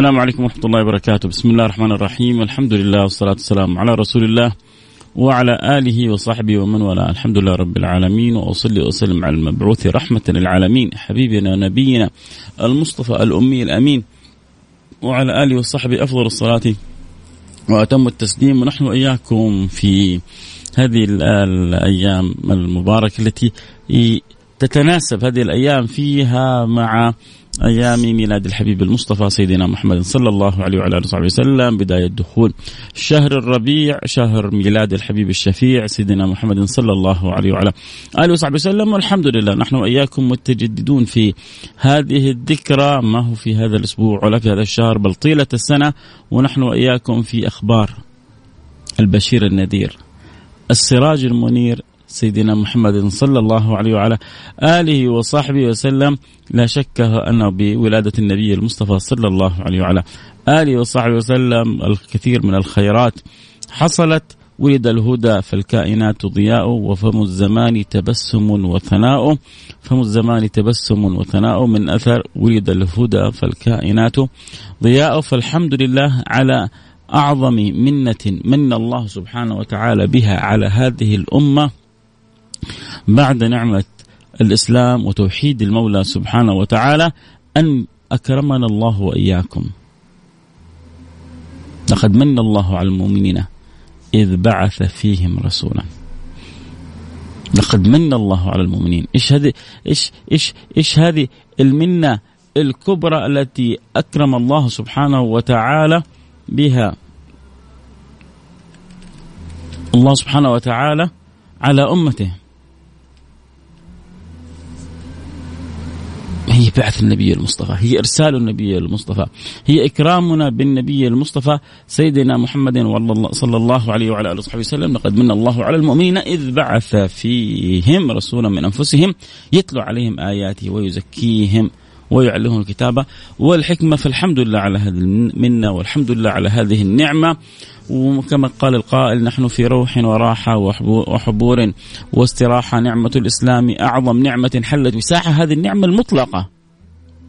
السلام عليكم ورحمة الله وبركاته. بسم الله الرحمن الرحيم. الحمد لله والصلاة والسلام على رسول الله وعلى آله وصحبه ومن والاه. الحمد لله رب العالمين. وأصلي وأسلم على المبعوث رحمة للعالمين. حبيبنا نبينا المصطفى الأمي الأمين. وعلى آله وصحبه أفضل الصلاة وأتم التسليم. ونحن وإياكم في هذه الأيام المباركة التي تتناسب. هذه الأيام فيها مع أيام ميلاد الحبيب المصطفى سيدنا محمد صلى الله عليه وعلى آله وصحبه وسلم. بداية دخول شهر الربيع شهر ميلاد الحبيب الشفيع سيدنا محمد صلى الله عليه وعلى آله وصحبه وسلم. والحمد لله نحن وإياكم متجددون في هذه الذكرى. ما هو في هذا الأسبوع ولا في هذا الشهر؟ بل طيلة السنة. ونحن وإياكم في أخبار البشير النذير السراج المنير سيدنا محمد صلى الله عليه وعلى آله وصحبه وسلم. لا شك أنه بولادة النبي المصطفى صلى الله عليه وعلى آله وصحبه وسلم الكثير من الخيرات حصلت. ولد الهدى فالكائنات ضياء وفم الزمان تبسم وثناء. فم الزمان تبسم وثناء من أثر ولد الهدى فالكائنات ضياء. فالحمد لله على أعظم منة من الله سبحانه وتعالى بها على هذه الأمة. بعد نعمة الإسلام وتوحيد المولى سبحانه وتعالى أن أكرمنا الله وإياكم. لقد من الله على المؤمنين إذ بعث فيهم رسولا. لقد من الله على المؤمنين. إيش هذه إيش إيش إيش هذه المنة الكبرى التي أكرم الله سبحانه وتعالى بها؟ الله سبحانه وتعالى على أمته. هي بعث النبي المصطفى هي إرسال النبي المصطفى هي إكرامنا بالنبي المصطفى سيدنا محمد صلى الله عليه وعلى آله وصحبه وسلم. لقد من الله على المؤمنين إذ بعث فيهم رسولا من أنفسهم يتلو عليهم آياته ويزكيهم ويعلمهم الكتابة والحكمة فالحمد لله على هذه المنة والحمد لله على هذه النعمة. وكما قال القائل نحن في روح وراحة وحبور واستراحة. نعمة الإسلام أعظم نعمة حلت بساحة هذه النعمة المطلقة.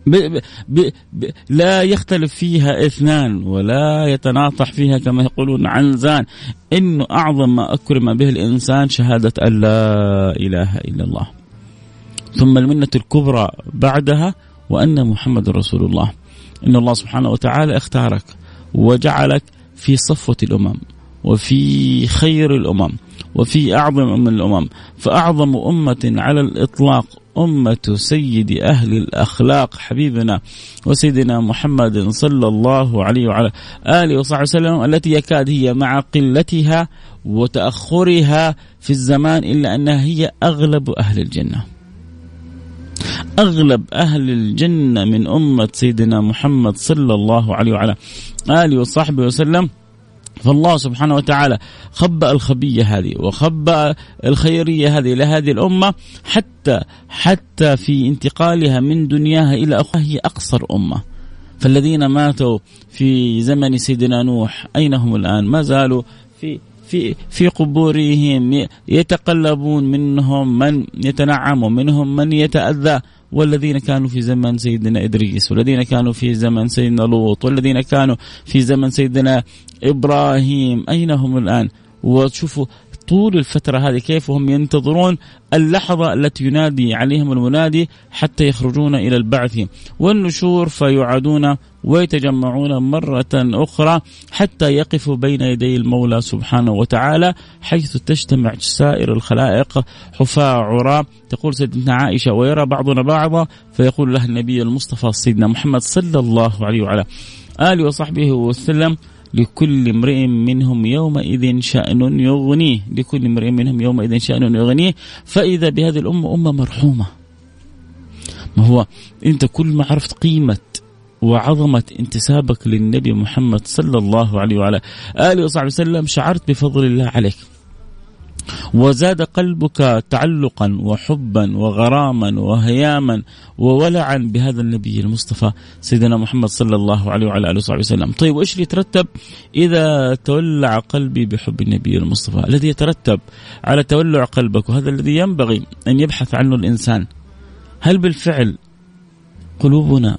ب ب ب لا يختلف فيها اثنان ولا يتناطح فيها كما يقولون عنزان انه أعظم ما أكرم به الإنسان شهادة أن لا إله إلا الله. ثم المنة الكبرى بعدها وأن محمد رسول الله. إن الله سبحانه وتعالى اختارك وجعلك في صفوة الأمم وفي خير الأمم وفي أعظم من الأمم. فأعظم أمة على الإطلاق أمة سيد أهل الأخلاق حبيبنا وسيدنا محمد صلى الله عليه وعلى آله وصحبه وسلم التي يكاد هي مع قلتها وتأخرها في الزمان إلا أنها هي أغلب أهل الجنة. أغلب أهل الجنة من أمة سيدنا محمد صلى الله عليه وعلى آله وصحبه وسلم. فالله سبحانه وتعالى خبأ الخبية هذه وخبأ الخيرية هذه لهذه الأمة حتى حتى في انتقالها من دنياها إلى أخرى. هي أقصر أمة. فالذين ماتوا في زمن سيدنا نوح أين هم الآن؟ ما زالوا في في في قبورهم يتقلبون منهم من يتنعم ومنهم من يتأذى والذين كانوا في زمن سيدنا إدريس والذين كانوا في زمن سيدنا لوط والذين كانوا في زمن سيدنا إبراهيم. أين هم الآن؟ وشوفوا طول الفترة هذه كيف وهم ينتظرون اللحظة التي ينادي عليهم المنادي حتى يخرجون إلى البعث. والنشور فيعادون ويتجمعون مرة أخرى حتى يقفوا بين يدي المولى سبحانه وتعالى حيث تجتمع سائر الخلائق حفاة عراة تقول سيدنا عائشة ويرى بعضنا بعضا. فيقول له النبي المصطفى سيدنا محمد صلى الله عليه وعلى آله وصحبه وسلم لكل امرئ منهم يومئذ شأن يغنيه. لكل امرئ منهم يومئذ شأن يغنيه. فإذا بهذه الأمة أمة مرحومة. ما هو؟ أنت كل ما عرفت قيمة وعظمة انتسابك للنبي محمد صلى الله عليه وعلى آله وصحبه وسلم شعرت بفضل الله عليك. وزاد قلبك تعلقا وحبا وغراما وهياما وولعا بهذا النبي المصطفى سيدنا محمد صلى الله عليه وعلى آله وصحبه وسلم. طيب وإيش يترتب إذا تولع قلبي بحب النبي المصطفى؟ الذي يترتب على تولع قلبك وهذا الذي ينبغي أن يبحث عنه الإنسان. هل بالفعل قلوبنا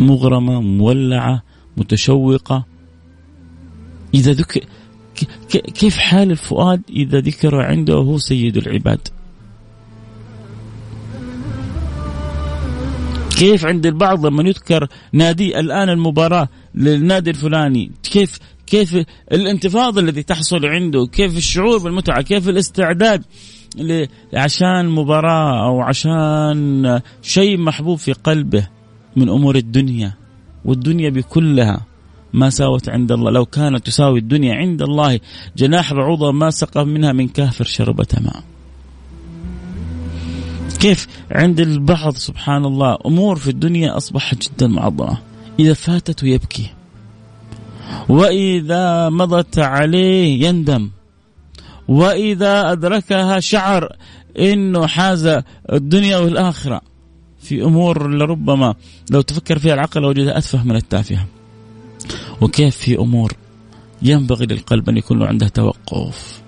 مغرمة مولعة متشوقة إذا ذكر كيف حال الفؤاد إذا ذكر عنده هو سيد العباد؟ كيف عند البعض لما يذكر نادي الآن المباراة للنادي الفلاني؟ كيف كيف الانتفاضة الذي تحصل عنده؟ كيف الشعور بالمتعة؟ كيف الاستعداد عشان مباراة أو عشان شيء محبوب في قلبه من أمور الدنيا والدنيا بكلها؟ ما ساوت عند الله. لو كانت تساوي الدنيا عند الله جناح بعوضة ما سقى منها من كافر شربة ماء كيف؟ عند البعض سبحان الله أمور في الدنيا أصبحت جدا معظمة إذا فاتت يبكي وإذا مضت عليه يندم. وإذا أدركها شعر إنه حاز الدنيا والآخرة. في أمور لربما لو تفكر فيها العقل وجدها أتفه من التافهة. وكيف في أمور ينبغي للقلب أن يكون عنده توقف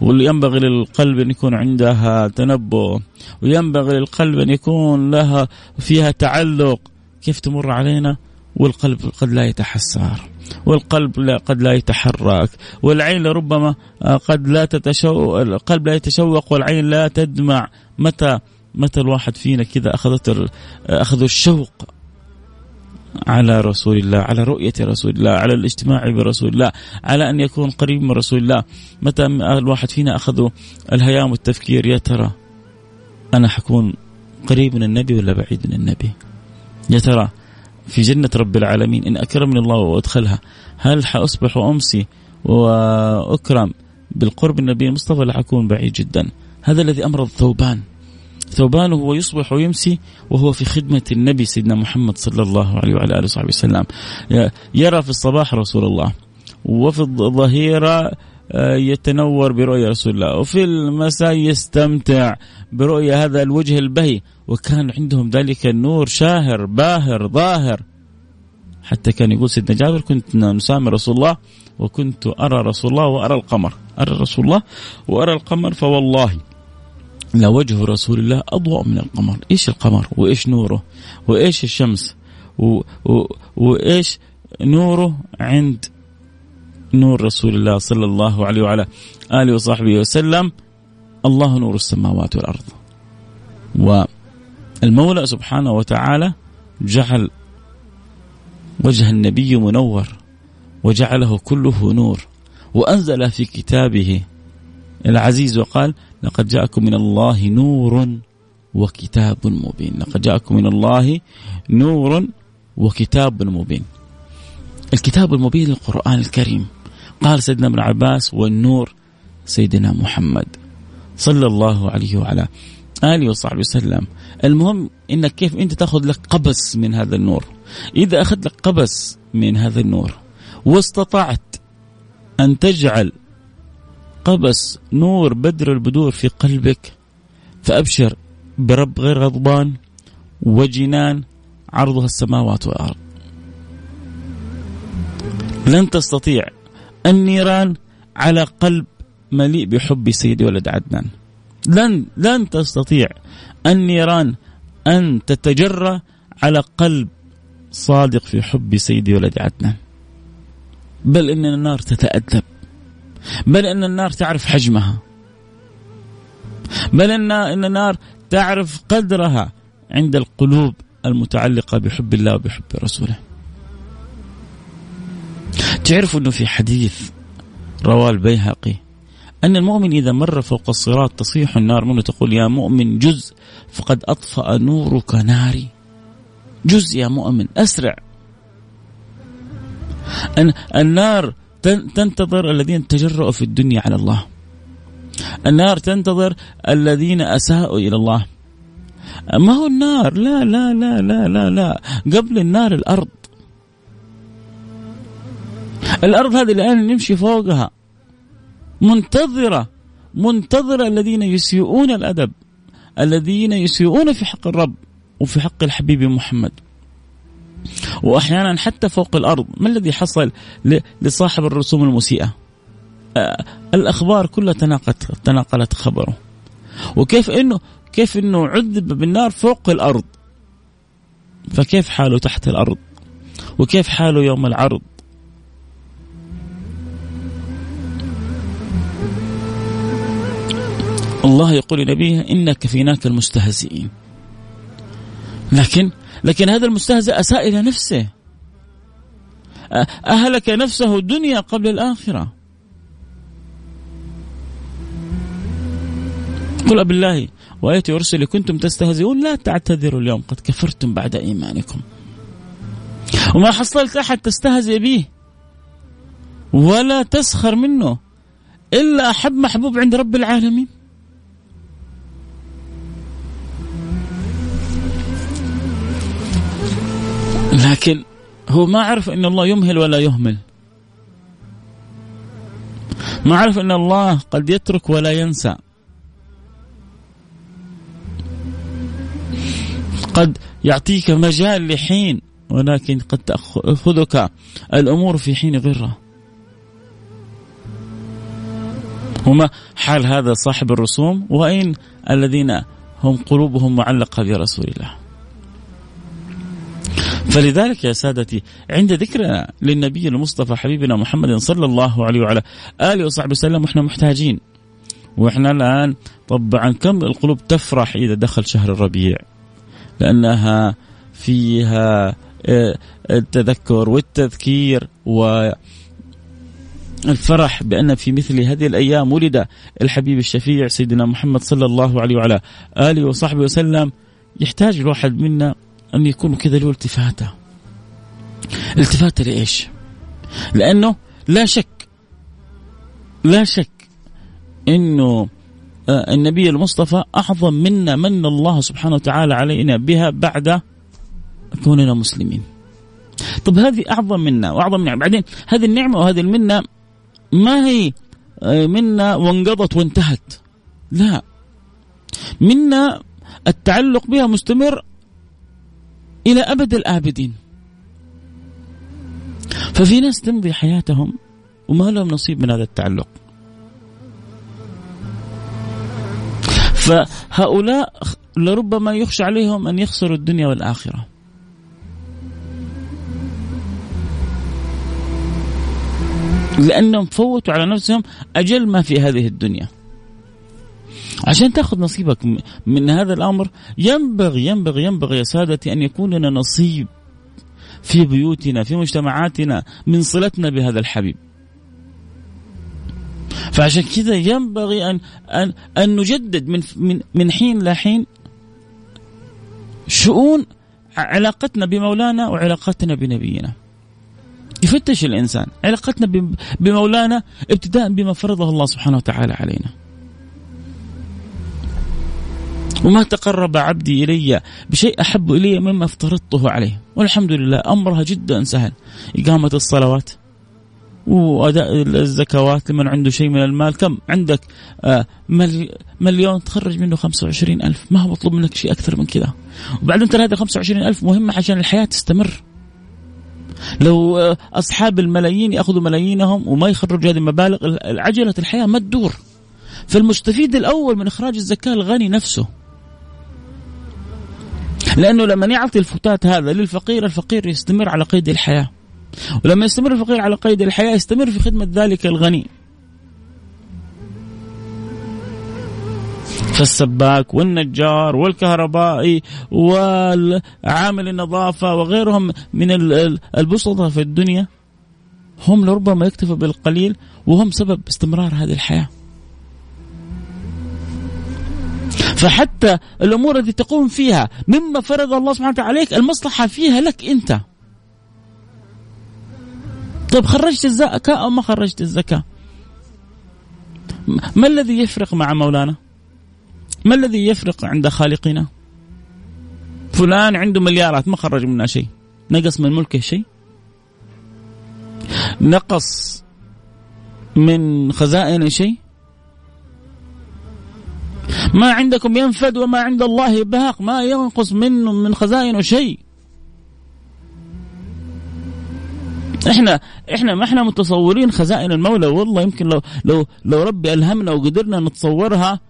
وينبغي للقلب أن يكون عندها تنبؤ وينبغي للقلب أن يكون لها فيها تعلق. كيف تمر علينا؟ والقلب قد لا يتحسر والقلب لا قد لا يتحرك والعين لربما قد لا تتشوق القلب لا يتشوق والعين لا تدمع. متى متى الواحد فينا كذا اخذت اخذوا الشوق؟ على رسول الله على رؤية رسول الله على الاجتماع برسول الله على أن يكون قريب من رسول الله. متى الواحد فينا أخذوا الهيام والتفكير؟ يا ترى أنا حكون قريب من النبي ولا بعيد من النبي؟ يا ترى في جنة رب العالمين إن أكرمني الله وأدخلها هل حأصبح وأمسي وأكرم بالقرب النبي المصطفى؟ ولا حكون بعيد جدا. هذا الذي أمرض ثوبان ثوبانه ويصبح ويمسي وهو في خدمة النبي سيدنا محمد صلى الله عليه وعلى آله وصحبه وسلم. يرى في الصباح رسول الله وفي الظهيرة آه، يتنور برؤيا رسول الله وفي المساء يستمتع برؤيا هذا الوجه البهي وكان عندهم ذلك النور شاهر باهر ظاهر. حتى كان يقول سيدنا جابر كنت نسامي رسول الله وكنت أرى رسول الله وأرى القمر. أرى رسول الله وأرى القمر فوالله لوجه رسول الله أضوأ من القمر. إيش القمر؟ وإيش نوره؟ وإيش الشمس؟ و و وإيش نوره عند نور رسول الله صلى الله عليه وعلى آله وصحبه وسلم؟ الله نور السماوات والأرض. والمولى سبحانه وتعالى جعل وجه النبي منور وجعله كله نور وأنزل في كتابه العزيز وقال لقد جاءكم من الله نور وكتاب مبين. لقد جاءكم من الله نور وكتاب مبين. الكتاب المبين القرآن الكريم. قال سيدنا ابن عباس والنور سيدنا محمد صلى الله عليه وعلى آله وصحبه وسلم. المهم انك كيف أنت تأخذ لك قبس من هذا النور؟ إذا أخذت لك قبس من هذا النور واستطعت أن تجعل قبس نور بدر البدور في قلبك فأبشر برب غير غضبان وجنان عرضها السماوات والأرض. لن تستطيع النيران على قلب مليء بحب سيدي ولد عدنان. لن لن تستطيع النيران أن تتجرى على قلب صادق في حب سيدي ولد عدنان. بل إن النار تتأدب. بل أن النار تعرف حجمها. بل أن أن النار تعرف قدرها عند القلوب المتعلقة بحب الله وبحب رسوله. تعرفوا أنه في حديث رواه البيهقي أن المؤمن إذا مر فوق الصراط تصيح النار منه تقول يا مؤمن جز فقد أطفأ نورك ناري. جز يا مؤمن أسرع. أن النار تنتظر الذين تجرؤوا في الدنيا على الله. النار تنتظر الذين أساءوا إلى الله. ما هو النار؟ لا لا لا لا لا لا. قبل النار الأرض. الأرض هذه الآن نمشي فوقها. منتظرة منتظرة الذين يسيئون الأدب الذين يسيئون في حق الرب وفي حق الحبيب محمد. وأحيانا حتى فوق الأرض. ما الذي حصل لصاحب الرسوم المسيئة؟ آه، الأخبار كلها تناقلت تناقلت خبره. وكيف انه كيف إنه عذب بالنار فوق الأرض. فكيف حاله تحت الأرض؟ وكيف حاله يوم العرض؟ الله يقول لنبيه إنك كفيناك المستهزئين. لكن لكن هذا المستهزئ أساء إلى نفسه أهلك نفسه الدنيا قبل الآخرة. قل بالله وآية ورسلي كنتم تستهزئون لا تعتذروا اليوم قد كفرتم بعد إيمانكم. وما حصلت أحد تستهزئ به ولا تسخر منه إلا أحب محبوب عند رب العالمين. لكن هو ما عرف إن الله يمهل ولا يهمل. ما عرف إن الله قد يترك ولا ينسى. قد يعطيك مجال لحين ولكن قد تأخذك الأمور في حين غرة. وما حال هذا صاحب الرسوم؟ وأين الذين هم قلوبهم معلقة برسول الله؟ فلذلك يا سادتي عند ذكرنا للنبي المصطفى حبيبنا محمد صلى الله عليه وعلى آله وصحبه وسلم وإحنا محتاجين. وإحنا الآن طبعا كم القلوب تفرح إذا دخل شهر الربيع؟ لأنها فيها آه، التذكر والتذكير و الفرح بأن في مثل هذه الأيام ولد الحبيب الشفيع سيدنا محمد صلى الله عليه وعلى آله وصحبه وسلم. يحتاج الواحد منا أن يكون كذا له التفاتة؟ التفاتة لإيش؟ لأنه لا شك لا شك أنه آه، النبي المصطفى أعظم منا من الله سبحانه وتعالى علينا بها بعد كوننا مسلمين. طب هذه أعظم منا وأعظم نعمة. بعدين هذه النعمة وهذه المنة ما هي آه، منا وانقضت وانتهت؟ لا. منا التعلق بها مستمر إلى أبد الآبدين. ففي ناس تمضي حياتهم وما لهم نصيب من هذا التعلق. فهؤلاء لربما يخشى عليهم أن يخسروا الدنيا والآخرة. لأنهم فوتوا على نفسهم أجل ما في هذه الدنيا. عشان تاخذ نصيبك من هذا الأمر ينبغي ينبغي ينبغي يا سادتي أن يكون لنا نصيب في بيوتنا في مجتمعاتنا من صلتنا بهذا الحبيب. فعشان كذا ينبغي ان ان أن نجدد من من من حين لحين شؤون علاقتنا بمولانا وعلاقتنا بنبينا. يفتش الإنسان علاقتنا بمولانا ابتداء بما فرضه الله سبحانه وتعالى علينا. وما تقرب عبدي إلي بشيء أحب إلي مما افترضته عليه. والحمد لله أمرها جدا سهل. إقامة الصلوات وأداء الزكوات لمن عنده شيء من المال. كم عندك؟ آه مليون تخرج منه 25 ألف. ما هو مطلوب منك شيء أكثر من كذا. وبعدين ترى هذه 25 ألف مهمة عشان الحياة تستمر. لو آه، أصحاب الملايين يأخذوا ملايينهم وما يخرجوا هذه المبالغ عجلة الحياة ما تدور. فالمستفيد الأول من إخراج الزكاة الغني نفسه. لأنه لما يعطي الفتات هذا للفقير الفقير يستمر على قيد الحياة. ولما يستمر الفقير على قيد الحياة يستمر في خدمة ذلك الغني. فالسباك والنجار والكهربائي والعامل النظافة وغيرهم من البسطه في الدنيا هم لربما يكتفوا بالقليل وهم سبب استمرار هذه الحياة. فحتى الأمور التي تقوم فيها مما فرض الله سبحانه وتعالى عليك المصلحة فيها لك أنت. طيب خرجت الزكاة أو ما خرجت الزكاة؟ ما الذي يفرق مع مولانا؟ ما الذي يفرق عند خالقنا؟ فلان عنده مليارات ما خرج منها شيء نقص من ملكه شيء نقص من خزائنه شيء ما عندكم ينفد وما عند الله باق ما ينقص منه من خزائنه شيء. إحنا إحنا ما إحنا متصورين خزائن المولى. والله يمكن لو لو لو ربي ألهمنا وقدرنا نتصورها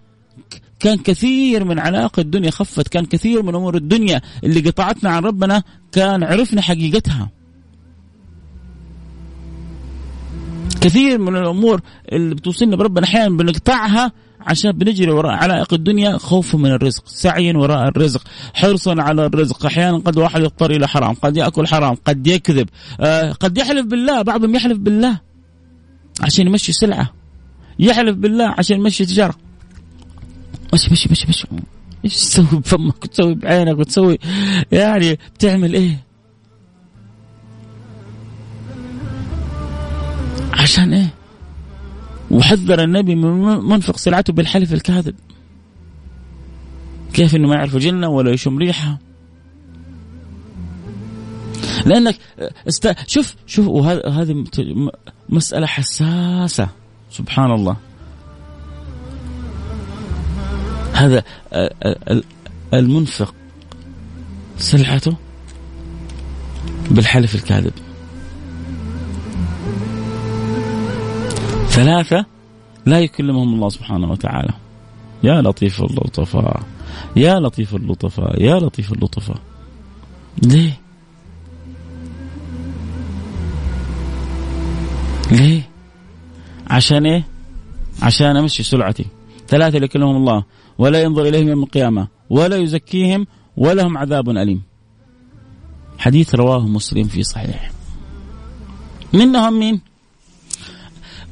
كان كثير من علاقة الدنيا خفت. كان كثير من أمور الدنيا اللي قطعتنا عن ربنا كان عرفنا حقيقتها. كثير من الأمور اللي بتوصلنا بربنا أحيانا بنقطعها عشان بنجري وراء علائق الدنيا خوفا من الرزق سعيا وراء الرزق حرصا على الرزق. أحيانا قد واحد يضطر إلى حرام قد يأكل حرام قد يكذب آه قد يحلف بالله بعضهم يحلف بالله عشان يمشي سلعة. يحلف بالله عشان يمشي تجارة. مشي مشي مشي مشي إيش تسوي بفمك وتسوي بعينك وتسوي؟ يعني بتعمل إيه؟ عشان إيه؟ وحذر النبي من منفق سلعته بالحلف الكاذب. كيف إنه ما يعرف جنة ولا يشم ريحة؟ لأنك است... شوف شوف وهذه مسألة حساسة. سبحان الله. هذا المنفق سلعته بالحلف الكاذب. ثلاثة لا يكلمهم الله سبحانه وتعالى. يا لطيف اللطفاء. يا لطيف اللطفاء. يا لطيف اللطفاء. ليه؟ ليه؟ عشان إيه؟ عشان أمشي سرعتي ثلاثة لا يكلمهم الله ولا ينظر إليهم يوم القيامة ولا يزكيهم ولهم عذاب أليم. حديث رواه مسلم في صحيح. منهم مين؟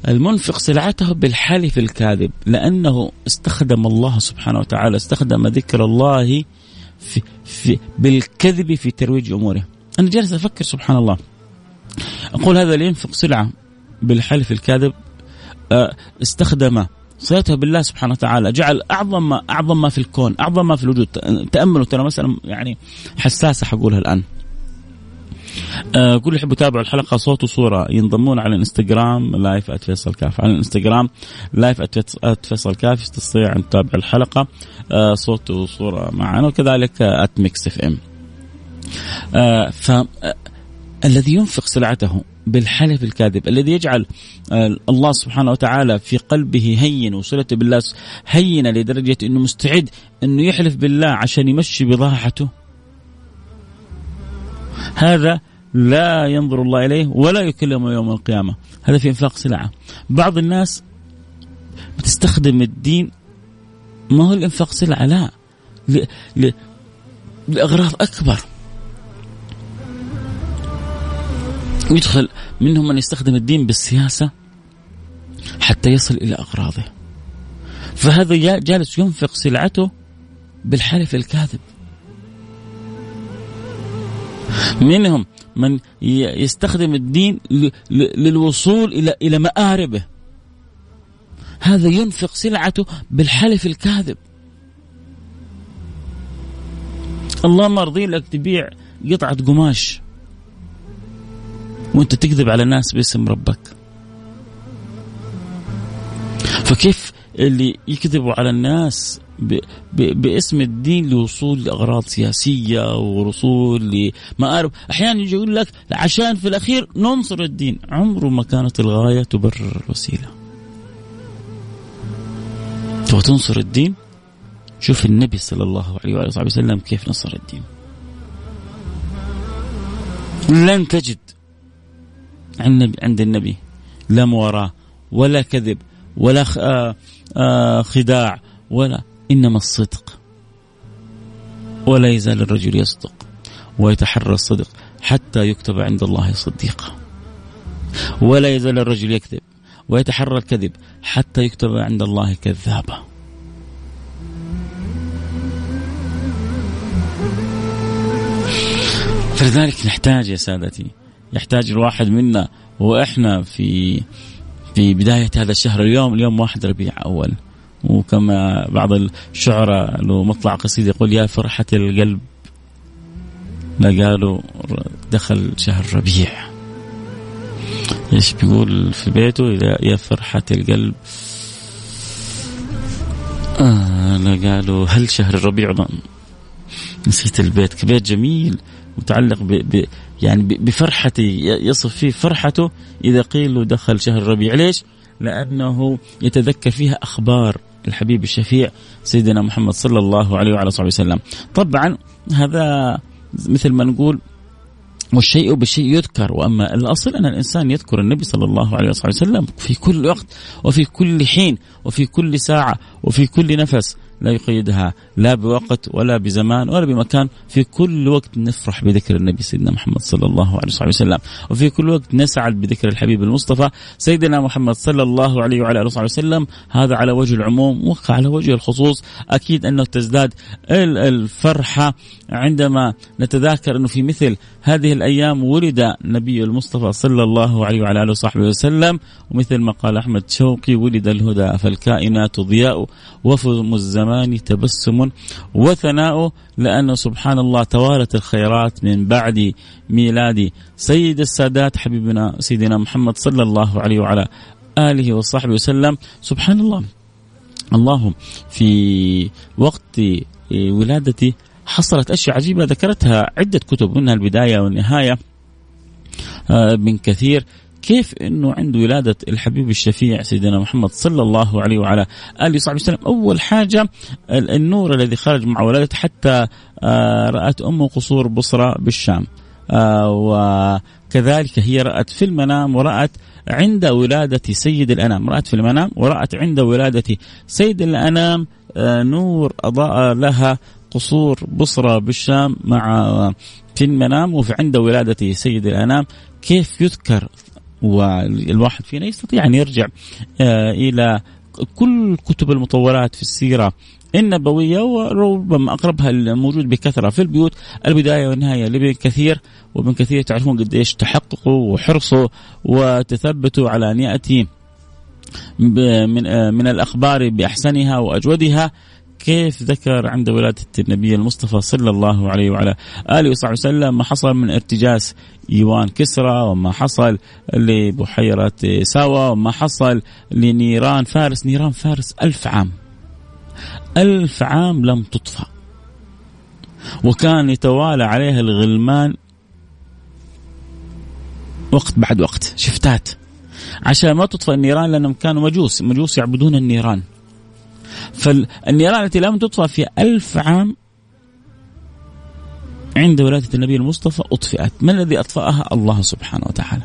المنفق سلعته بالحلف الكاذب لأنه استخدم الله سبحانه وتعالى استخدم ذكر الله في في بالكذب في ترويج أموره. أنا جالس أفكر سبحان الله. أقول هذا اللي ينفق سلعة بالحلف الكاذب آه، استخدم صلته بالله سبحانه وتعالى جعل أعظم ما أعظم ما في الكون أعظم ما في الوجود. تاملوا ترى مساله يعني حساسة حقولها الآن. آه كل يحبوا يتابعوا الحلقة صوت وصورة ينضمون على الانستغرام live @فيصل كاف. على الانستغرام live @فيصل كاف تستطيع أن تتابع الحلقة آه صوت وصورة معنا وكذلك @Mix FM ف آه، الذي ينفق سلعته بالحلف الكاذب الذي يجعل آه، الله سبحانه وتعالى في قلبه هين وصلته بالله هينة لدرجة أنه مستعد أنه يحلف بالله عشان يمشي بضاعته هذا لا ينظر الله إليه ولا يكلمه يوم القيامة. هذا في إنفاق سلعة. بعض الناس بتستخدم الدين ما هو الإنفاق سلعة؟ لا. ل... ل... لأغراض أكبر. يدخل منهم من يستخدم الدين بالسياسة حتى يصل إلى أغراضه. فهذا جالس ينفق سلعته بالحلف الكاذب. منهم من يستخدم الدين للوصول إلى إلى مآربه. هذا ينفق سلعته بالحلف الكاذب. الله مرضي لك تبيع قطعة قماش. وأنت تكذب على الناس باسم ربك. فكيف اللي يكذبوا على الناس باسم الدين لوصول لأغراض سياسية ووصول لمآرب، أحيانا يجي يقول لك عشان في الأخير ننصر الدين، عمره ما كانت الغاية تبرر الوسيلة. تبغى تنصر الدين؟ شوف النبي صلى الله عليه وآله وسلم كيف نصر الدين. لن تجد عند النبي لا مواراة ولا كذب ولا آه، آه، خداع ولا إنما الصدق. ولا يزال الرجل يصدق ويتحرى الصدق حتى يكتب عند الله صديقا. ولا يزال الرجل يكذب ويتحرى الكذب حتى يكتب عند الله كذابا. فلذلك نحتاج يا سادتي يحتاج الواحد منا وإحنا في في بداية هذا الشهر اليوم اليوم واحد ربيع أول. وكما بعض الشعراء له مطلع قصيدة يقول يا فرحة القلب. قالوا دخل شهر ربيع. إيش بيقول في بيته؟ يا فرحة القلب. آه قالوا هل شهر الربيع نسيت البيت. بيت جميل متعلق ب ب يعني بفرحته يصف فيه فرحته إذا قيل له دخل شهر الربيع ليش؟ لأنه يتذكر فيها أخبار. الحبيب الشفيع سيدنا محمد صلى الله عليه وعلى صحبه وسلم. طبعا هذا مثل ما نقول والشيء بالشيء يذكر وأما الأصل أن الإنسان يذكر النبي صلى الله عليه وسلم في كل وقت وفي كل حين وفي كل ساعة وفي كل نفس. لا يقيدها لا بوقت ولا بزمان ولا بمكان. في كل وقت نفرح بذكر النبي سيدنا محمد صلى الله عليه وسلم. وفي كل وقت نسعد بذكر الحبيب المصطفى سيدنا محمد صلى الله عليه وعلى آله وسلم. هذا على وجه العموم وعلى وجه الخصوص. أكيد أنه تزداد الفرحة عندما نتذاكر أنه في مثل هذه الأيام ولد النبي المصطفى صلى الله عليه وعلى آله وصحبه وسلم ومثل ما قال أحمد شوقي ولد الهدى فالكائنات ضياء وفم الزمان تبسم وثناء لأنه سبحان الله توالت الخيرات من بعد ميلاد سيد السادات حبيبنا سيدنا محمد صلى الله عليه وعلى آله وصحبه وسلم. سبحان الله. اللهم في وقت ولادتي حصلت أشياء عجيبة ذكرتها عدة كتب منها البداية والنهاية. آه، من كثير كيف إنه عند ولادة الحبيب الشفيع سيدنا محمد صلى الله عليه وعلى آله وصحبه وسلم أول حاجة النور الذي خرج مع ولادته حتى آه، رأت امه قصور بصرى بالشام. آه، وكذلك هي رأت في المنام ورأت عند ولادة سيد الأنام. رأت في المنام ورأت عند ولادة سيد الأنام. نور أضاء لها قصور بصرى بالشام مع في المنام وفي عند ولادة سيد الأنام. كيف يذكر؟ والواحد فينا يستطيع أن يرجع آه، إلى كل كتب المطولات في السيرة النبوية وربما أقربها الموجود بكثرة في البيوت. البداية والنهاية لابن كثير وابن كثير تعرفون قديش تحققوا وحرصوا وتثبتوا على أن يأتي من آه، من الأخبار بأحسنها وأجودها. كيف ذكر عند ولادة النبي المصطفى صلى الله عليه وعلى آله وصحبه وسلم ما حصل من ارتجاس إيوان كسرى وما حصل لبحيرة ساوى وما حصل لنيران فارس. نيران فارس ألف عام ألف عام لم تطفأ وكان يتوالى عليها الغلمان وقت بعد وقت شفتات عشان ما تطفأ النيران لأنهم كانوا مجوس مجوس يعبدون النيران. فالنيران التي لم تطفأ في ألف عام عند ولادة النبي المصطفى أطفئت. من الذي أطفأها؟ الله سبحانه وتعالى.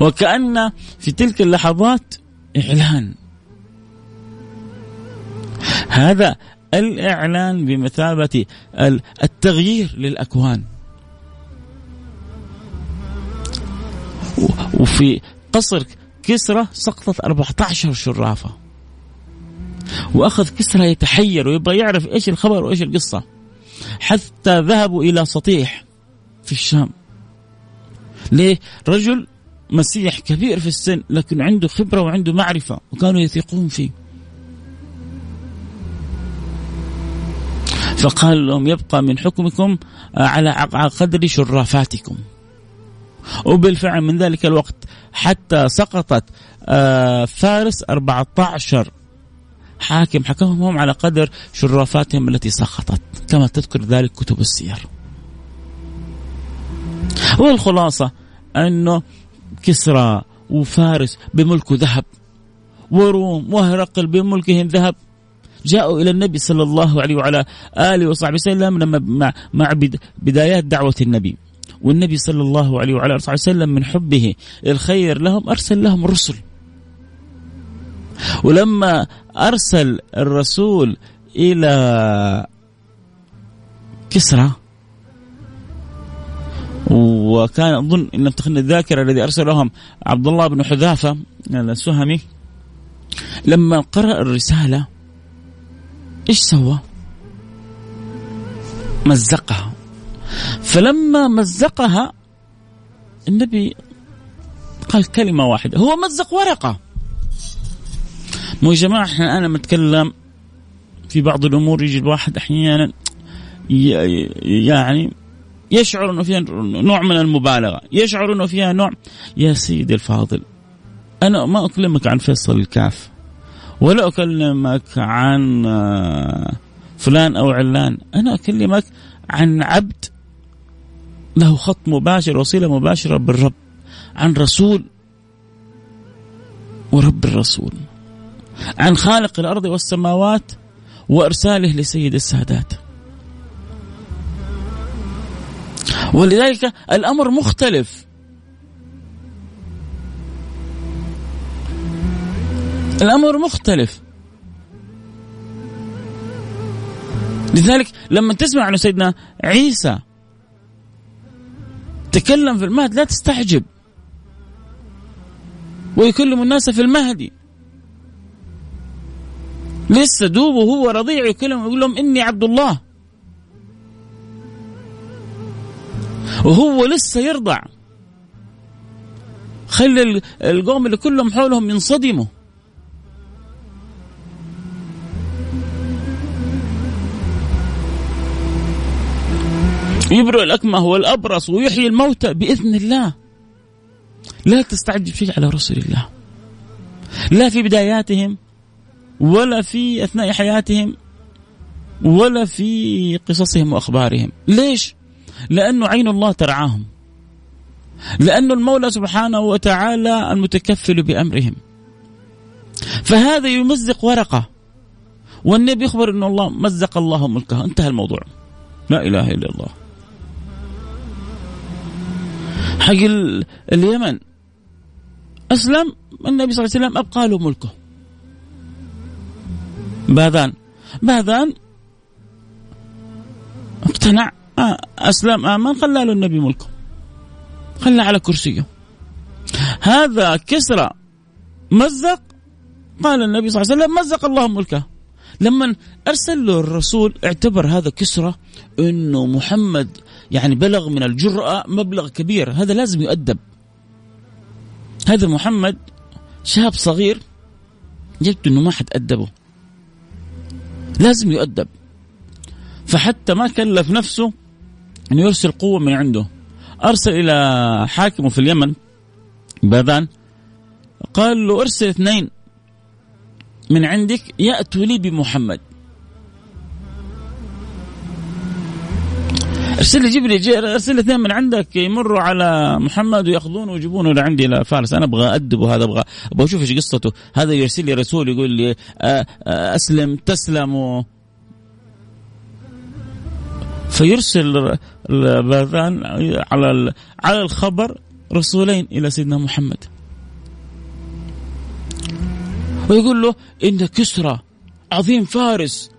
وكأن في تلك اللحظات إعلان. هذا الإعلان بمثابة التغيير للأكوان. وفي قصر كسرى سقطت 14 شرافة. وأخذ كسرى يتحير ويبغى يعرف إيش الخبر وإيش القصة. حتى ذهبوا إلى سطيح في الشام. ليه؟ رجل مسيح كبير في السن لكن عنده خبرة وعنده معرفة وكانوا يثقون فيه. فقال لهم يبقى من حكمكم على قدر شرافاتكم. وبالفعل من ذلك الوقت حتى سقطت آه، فارس 14 حاكم حكمهم على قدر شرافاتهم التي سقطت. كما تذكر ذلك كتب السير. والخلاصة أنه كسرى وفارس بملك ذهب وروم وهرقل بملكهم ذهب. جاءوا إلى النبي صلى الله عليه وعلى آله وصحبه وسلم لما مع, مع بدايات دعوة النبي. والنبي صلى الله عليه وعلى آله وسلم من حبه الخير لهم أرسل لهم رسل ولما أرسل الرسول إلى كسرى وكان أظن إن لم تخن الذاكرة الذي أرسل لهم عبد الله بن حذافة السهمي لما قرأ الرسالة إيش سوى؟ مزقها. فلما مزقها النبي قال كلمة واحدة هو مزق ورقة. مو يا جماعة إحنا أنا متكلم في بعض الأمور يجي الواحد أحيانا يعني يشعر إنه فيها نوع من المبالغة، يشعر إنه فيها نوع يا سيدي الفاضل أنا ما أكلمك عن فيصل الكاف ولا أكلمك عن آه، فلان أو علان، أنا أكلمك عن عبد له خط مباشر وصله مباشرة بالرب عن رسول ورب الرسول عن خالق الأرض والسماوات وإرساله لسيد السادات. ولذلك الأمر مختلف. الأمر مختلف. لذلك لما تسمع انه سيدنا عيسى تكلم في المهد لا تستعجب ويكلم الناس في المهدي لسه دوب وهو رضيع يكلم يقول لهم إني عبد الله. وهو لسه يرضع. خلي القوم اللي كلهم حولهم ينصدموا. يبرئ الأكمه والأبرص ويحيي الموتى بإذن الله. لا تستعجب شيء على رسل الله. لا في بداياتهم ولا في أثناء حياتهم ولا في قصصهم وأخبارهم. ليش؟ لأنه عين الله ترعاهم. لأن المولى سبحانه وتعالى المتكفل بأمرهم. فهذا يمزق ورقة. والنبي يخبر أن الله مزق الله ملكه. انتهى الموضوع. لا إله إلا الله. حق اليمن. أسلم. النبي صلى الله عليه وسلم أبقى له ملكه. باذان باذان اقتنع. آه، أسلم. آمن خلى له النبي ملكه. خلى على كرسيه. هذا كسرى. مزق. قال النبي صلى الله عليه وسلم مزق الله ملكه. لما أرسل له الرسول اعتبر هذا كسرى إنه محمد يعني بلغ من الجرأة مبلغ كبير. هذا لازم يؤدب. هذا محمد شاب صغير يبدو إنه ما حد ادبه لازم يؤدب. فحتى ما كلف نفسه إنه يرسل قوة من عنده. أرسل إلى حاكمه في اليمن باذان قال له ارسل اثنين من عندك يأتوا لي بمحمد. ارسل لي جيب لي ارسل لي اثنين من عندك يمروا على محمد وياخذونه ويجيبونه لعندي إلى فارس. أنا أبغى ادبه هذا أبغى أبغى أشوف إيش قصته. هذا يرسل لي رسول يقول لي أسلم تسلم. فيرسل باذان على على الخبر رسولين إلى سيدنا محمد. ويقول له إن كسرى عظيم فارس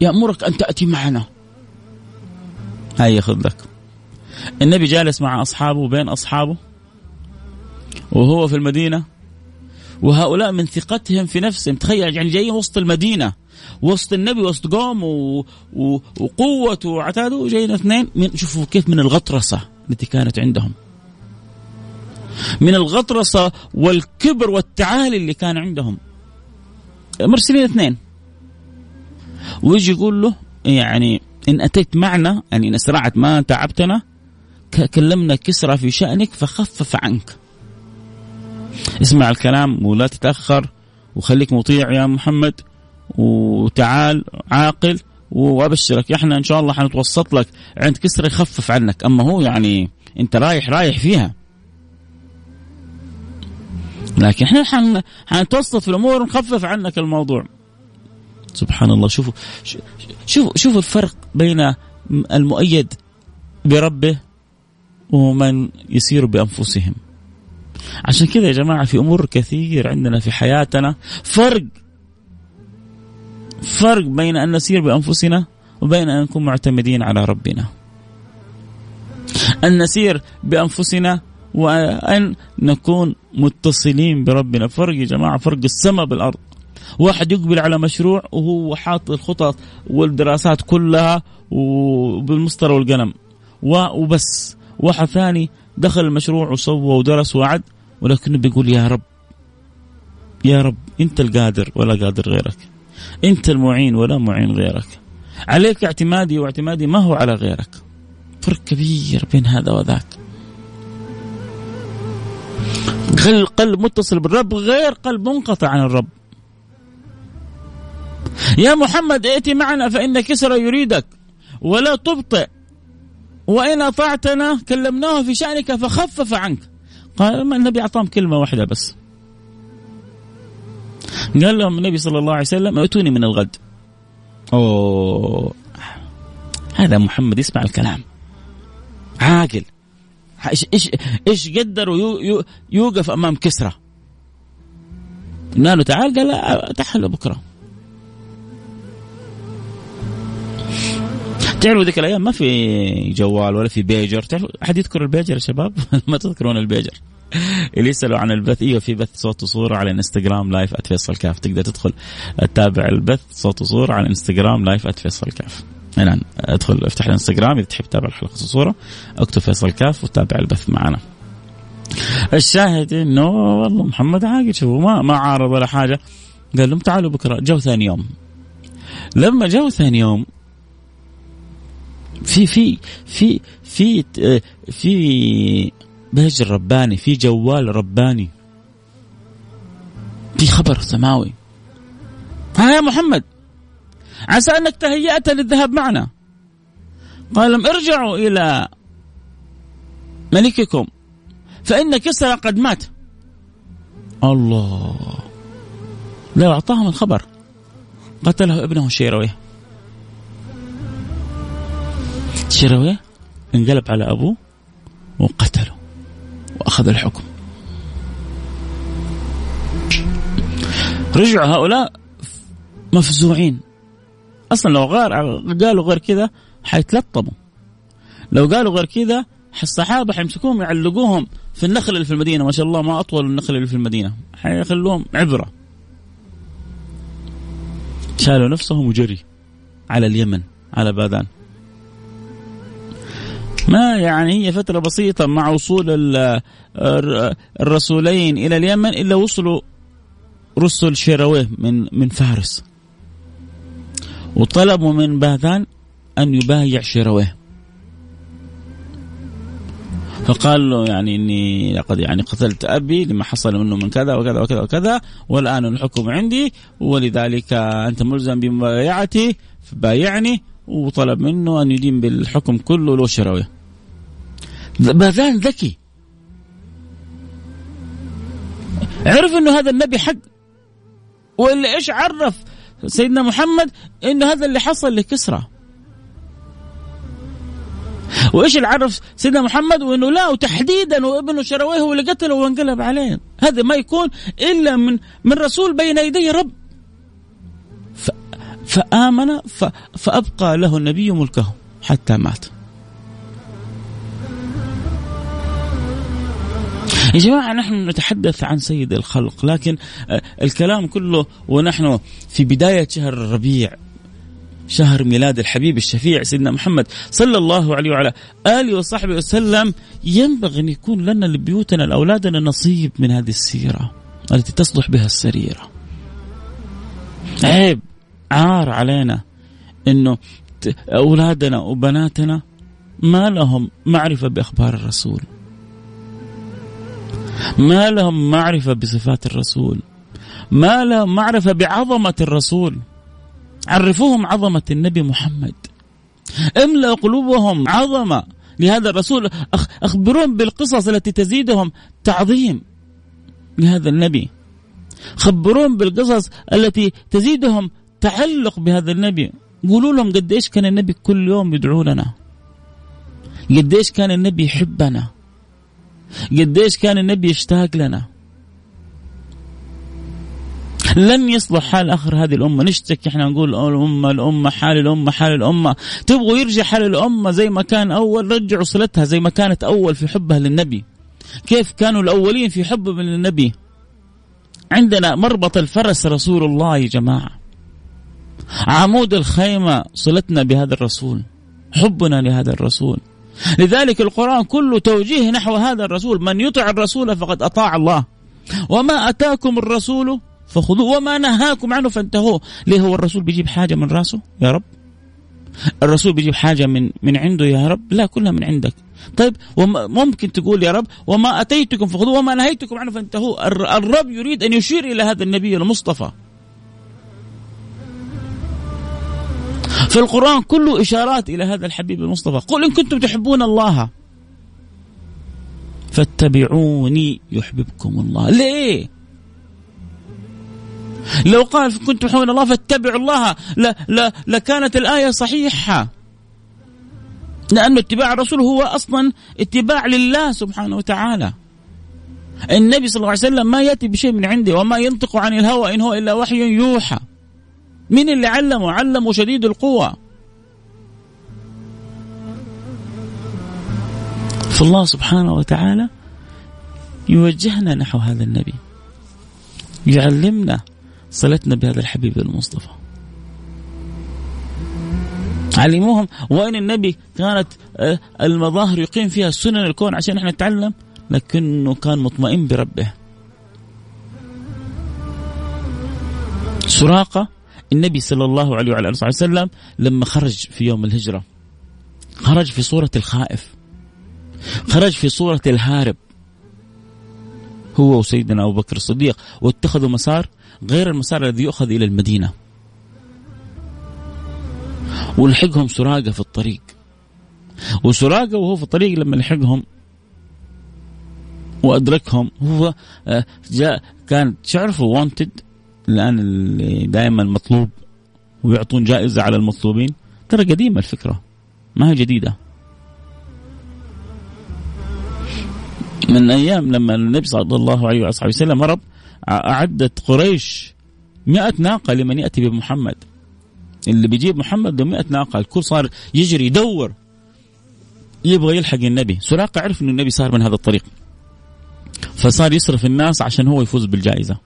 يأمرك أن تأتي معنا. هاي ياخذ لك. النبي جالس مع أصحابه بين أصحابه وهو في المدينة وهؤلاء من ثقتهم في نفسهم. تخيل يعني جايين وسط المدينة وسط النبي وسط قوم و... و... وقوته وعتاده جايين اثنين من شوفوا كيف من الغطرسة التي كانت عندهم. من الغطرسة والكبر والتعالي اللي كان عندهم. مرسلين اثنين. ويجي يقول له يعني إن أتيت معنا يعني إن اسرعت ما تعبتنا كلمنا كسرى في شأنك فخفف عنك. اسمع الكلام ولا تتأخر وخليك مطيع يا محمد وتعال عاقل وأبشرك. إحنا إن شاء الله حنتوسط لك عند كسرى يخفف عنك. أما هو يعني أنت رايح رايح فيها. لكن إحنا حن... حنتوسط في الأمور ونخفف عنك الموضوع. سبحان الله. شوفوا شوفوا شوفوا الفرق بين المؤيد بربه ومن يسير بأنفسهم. عشان كذا يا جماعة في أمور كثير عندنا في حياتنا فرق فرق بين أن نسير بأنفسنا وبين أن نكون معتمدين على ربنا. أن نسير بأنفسنا وأن نكون متصلين بربنا. فرق يا جماعة فرق السماء بالأرض. واحد يقبل على مشروع وهو حاط الخطط والدراسات كلها وبالمسطرة والقلم. وبس. واحد ثاني دخل المشروع وسوى ودرس وعد ولكنه بيقول يا رب يا رب أنت القادر ولا قادر غيرك. أنت المعين ولا معين غيرك. عليك اعتمادي واعتمادي ما هو على غيرك. فرق كبير بين هذا وذاك. قلب متصل بالرب غير قلب منقطع عن الرب. يا محمد ائتي معنا فإن كسرى يريدك ولا تبطئ. وإن أطعتنا كلمناه في شأنك فخفف عنك. قال ما النبي أعطاهم كلمة واحدة بس. قال لهم النبي صلى الله عليه وسلم ائتوني من الغد. أوه. هذا محمد يسمع الكلام. عاقل. إيش إيش إيش قدر يوقف أمام كسرى قال له تعال قال تعال بكرة. تعرفوا ذيك الأيام ما في جوال ولا في بيجر؟ تعرفوا أحد يذكر البيجر يا شباب؟ ما تذكرون البيجر. اللي يسألوا عن البث إيوه في بث صوت وصوره على إنستغرام live @فيصل كاف تقدر تدخل تتابع البث صوت وصوره على إنستغرام live @فيصل كاف الان ادخل افتح الإنستغرام إذا تحب تتابع الحلقة وصورة. اكتب فيصل كاف وتابع البث معنا. الشاهد إنه والله محمد عاقل شوفوا ما ما عارض ولا حاجة. قال لهم تعالوا بكرة جو ثاني يوم. لما جو ثاني يوم في في في في في بهج رباني في جوال رباني. في خبر سماوي. ها يا محمد عسى أنك تهيأت للذهاب معنا. قال لهم ارجعوا إلى ملككم فإن كسرى قد مات. الله. لو أعطاهم الخبر قتله ابنه شيرويه. شرويه انقلب على أبوه وقتله وأخذ الحكم. رجعوا هؤلاء مفزوعين. أصلا لو غير قالوا غير كذا حيتلطموا. لو قالوا غير كذا الصحابة حيمسكوهم يعلقوهم في النخل اللي في المدينة. ما شاء الله ما أطول النخل اللي في المدينة. حيخلوهم عبرة. شالوا نفسهم وجري على اليمن على باذان ما يعني هي فترة بسيطة مع وصول الرسولين إلى اليمن إلا وصلوا رسل شيرويه من من فارس. وطلبوا من باذان أن يبايع شيرويه. فقال له يعني إني لقد يعني قتلت أبي لما حصل منه من كذا وكذا وكذا وكذا والآن الحكم عندي ولذلك أنت ملزم بمبايعتي فبايعني. وطلب منه أن يدين بالحكم كله له شرويه باذان ذكي. عرف إنه هذا النبي حق. ولا إيش عرف سيدنا محمد إنه هذا اللي حصل لكسرى. وإيش اللي عرف سيدنا محمد وإنه لا وتحديدا وابنه شرويه هو اللي قتله وانقلب عليه. هذا ما يكون إلا من من رسول بين يدي رب. فآمن فأبقى له النبي ملكه حتى مات. يا جماعة نحن نتحدث عن سيد الخلق لكن آه، الكلام كله ونحن في بداية شهر الربيع شهر ميلاد الحبيب الشفيع سيدنا محمد صلى الله عليه وعلى آله وصحبه وسلم ينبغي أن يكون لنا لبيوتنا لأولادنا نصيب من هذه السيرة التي تصلح بها السريرة. عيب. عار علينا إنه أولادنا وبناتنا ما لهم معرفة بأخبار الرسول. ما لهم معرفة بصفات الرسول. ما لهم معرفة بعظمة الرسول. عرفوهم عظمة النبي محمد. املأ قلوبهم عظمة لهذا الرسول. أخبروهم بالقصص التي تزيدهم تعظيم لهذا النبي. خبروهم بالقصص التي تزيدهم تعلق بهذا النبي. قولوا لهم قد إيش كان النبي كل يوم يدعو لنا. قد إيش كان النبي يحبنا. قديش كان النبي يشتاق لنا. لن يصلح حال آخر هذه الأمة. نشتكي إحنا نقول الأمة الأمة حال الأمة حال الأمة. تبغوا يرجع حال الأمة زي ما كان أول. رجعوا صلتها زي ما كانت أول في حبها للنبي. كيف كانوا الأولين في حبهم للنبي؟ عندنا مربط الفرس رسول الله يا جماعة. عمود الخيمة صلتنا بهذا الرسول حبنا لهذا الرسول. لذلك القرآن كله توجيه نحو هذا الرسول من يطع الرسول فقد أطاع الله. وما أتاكم الرسول فخذوه وما نهاكم عنه فانتهوه. ليه هو الرسول بيجيب حاجة من رأسه؟ يا رب. الرسول بيجيب حاجة من من عنده يا رب؟ لا كلها من عندك. طيب ممكن تقول يا رب وما أتيتكم فخذوه وما نهيتكم عنه فانتهوه. الرب يريد أن يشير إلى هذا النبي المصطفى. فالقرآن كله إشارات إلى هذا الحبيب المصطفى. قل إن كنتم تحبون الله. فاتبعوني يحببكم الله. ليه؟ لو قال كنتم تحبون الله فاتبعوا الله. لا لا لكانت الآية صحيحة. لأن اتباع الرسول هو أصلا اتباع لله سبحانه وتعالى. النبي صلى الله عليه وسلم ما يأتي بشيء من عنده وما ينطق عن الهوى إن هو إلا وحي يوحى. من اللي علمه؟ علمه شديد القوة. فالله سبحانه وتعالى يوجهنا نحو هذا النبي. يعلمنا صلتنا بهذا الحبيب المصطفى. علموهم وين النبي كانت آه، المظاهر يقيم فيها سنن الكون عشان إحنا نتعلم؟ لكنه كان مطمئن بربه. سراقة النبي صلى الله عليه وعلى آله وسلم لما خرج في يوم الهجرة خرج في صورة الخائف خرج في صورة الهارب. هو وسيدنا أبو بكر الصديق واتخذوا مسار غير المسار الذي يؤخذ إلى المدينة. ولحقهم سراقة في الطريق. وسراقة وهو في الطريق لما لحقهم وأدركهم هو آه، جاء كان تعرفوا وانتد الآن اللي دائما مطلوب ويعطون جائزة على المطلوبين ترى قديمة الفكرة ما هي جديدة. من أيام لما النبي صلى الله عليه وصحبه وسلم هرب أعدت قريش مئة ناقة لمن يأتي بمحمد. اللي بيجيب محمد ب 100 ناقة الكل صار يجري يدور. يبغى يلحق النبي. سراقة عرف ان النبي صار من هذا الطريق. فصار يصرف الناس عشان هو يفوز بالجائزة.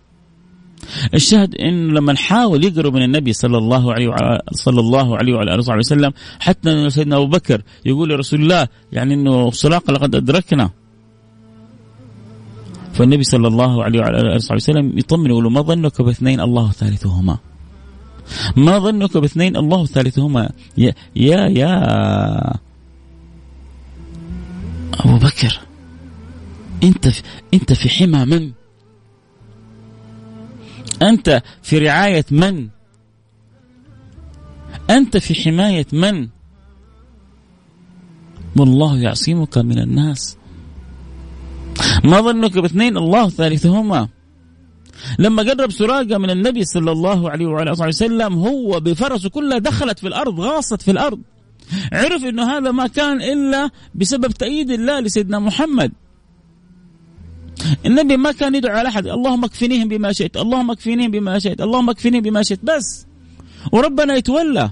الشاهد انه لما حاول يقرب من النبي صلى الله عليه وعلى صلى الله عليه وعلى آله وصحبه وسلم حتى سيدنا أبو بكر يقول لرسول الله يعني إنه سراقه لقد أدركنا. فالنبي صلى الله عليه وعلى آله وصحبه وسلم يطمن يقول ما ظنك باثنين الله ثالثهما؟ ما ظنك باثنين الله ثالثهما؟ يا يا يا أبو بكر أنت أنت في حمى من؟ أنت في رعاية من؟ أنت في حماية من؟ والله يعصمك من الناس ما ظنك باثنين الله ثالثهما لما قرب سراقة من النبي صلى الله عليه وعلى آله وسلم هو بفرسه كلها دخلت في الأرض غاصت في الأرض عرف إنه هذا ما كان إلا بسبب تأييد الله لسيدنا محمد النبي ما كان يدعو على أحد. اللهم اكفنيهم بما شئت. اللهم اكفنيهم بما شئت. اللهم اكفنيهم بما شئت. بس. وربنا يتولى.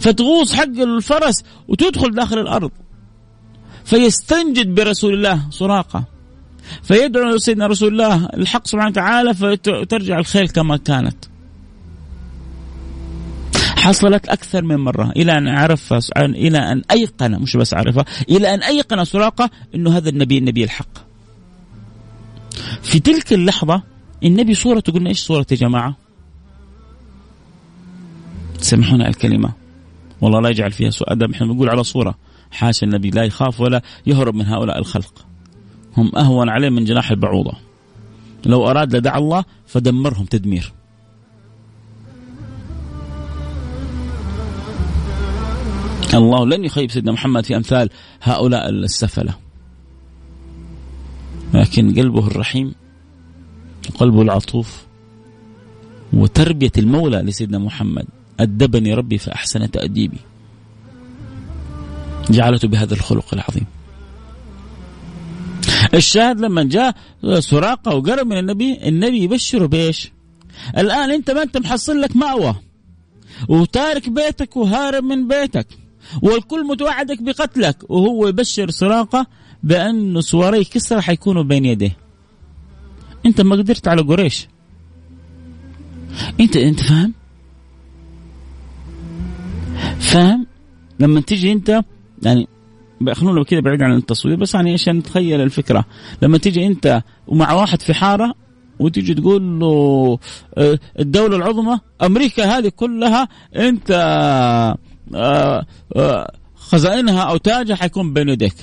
فتغوص حق الفرس وتدخل داخل الأرض. فيستنجد برسول الله سراقة. فيدعو سيدنا رسول الله. الحق سبحانه وتعالى فترجع الخيل كما كانت. حصلت أكثر من مرة. إلى أن عرف إلى أن أيقن مش بس عرفها إلى أن أيقن سراقة أنه هذا النبي النبي الحق. في تلك اللحظة النبي صورته قلنا إيش صورة يا جماعة؟ سامحونا الكلمة. والله لا يجعل فيها سوء أدب. إحنا بنقول على صورة. حاشا النبي لا يخاف ولا يهرب من هؤلاء الخلق. هم أهون عليه من جناح البعوضة. لو أراد لدعا الله فدمرهم تدمير. الله لن يخيب سيدنا محمد في أمثال هؤلاء السفلة. لكن قلبه الرحيم وقلبه العطوف وتربية المولى لسيدنا محمد أدبني ربي فأحسن تأديبي جعلته بهذا الخلق العظيم الشاهد لما جاء سراقة وقرب من النبي النبي يبشره بإيش؟ الآن أنت ما أنت محصل لك مأوى وتارك بيتك وهارب من بيتك والكل متوعدك بقتلك وهو يبشر سراقة بأن سواري كسرى حيكونوا بين يديه. أنت ما قدرت على قريش. أنت أنت فاهم؟ فاهم؟ لما تيجي أنت يعني خلونا كذا بعيد عن التصوير بس يعني عشان نتخيل الفكرة. لما تيجي أنت ومع واحد في حارة وتيجي تقول له آه، الدولة العظمى أمريكا هذه كلها أنت آه، آه، خزائنها أو تاجها حيكون بين يديك.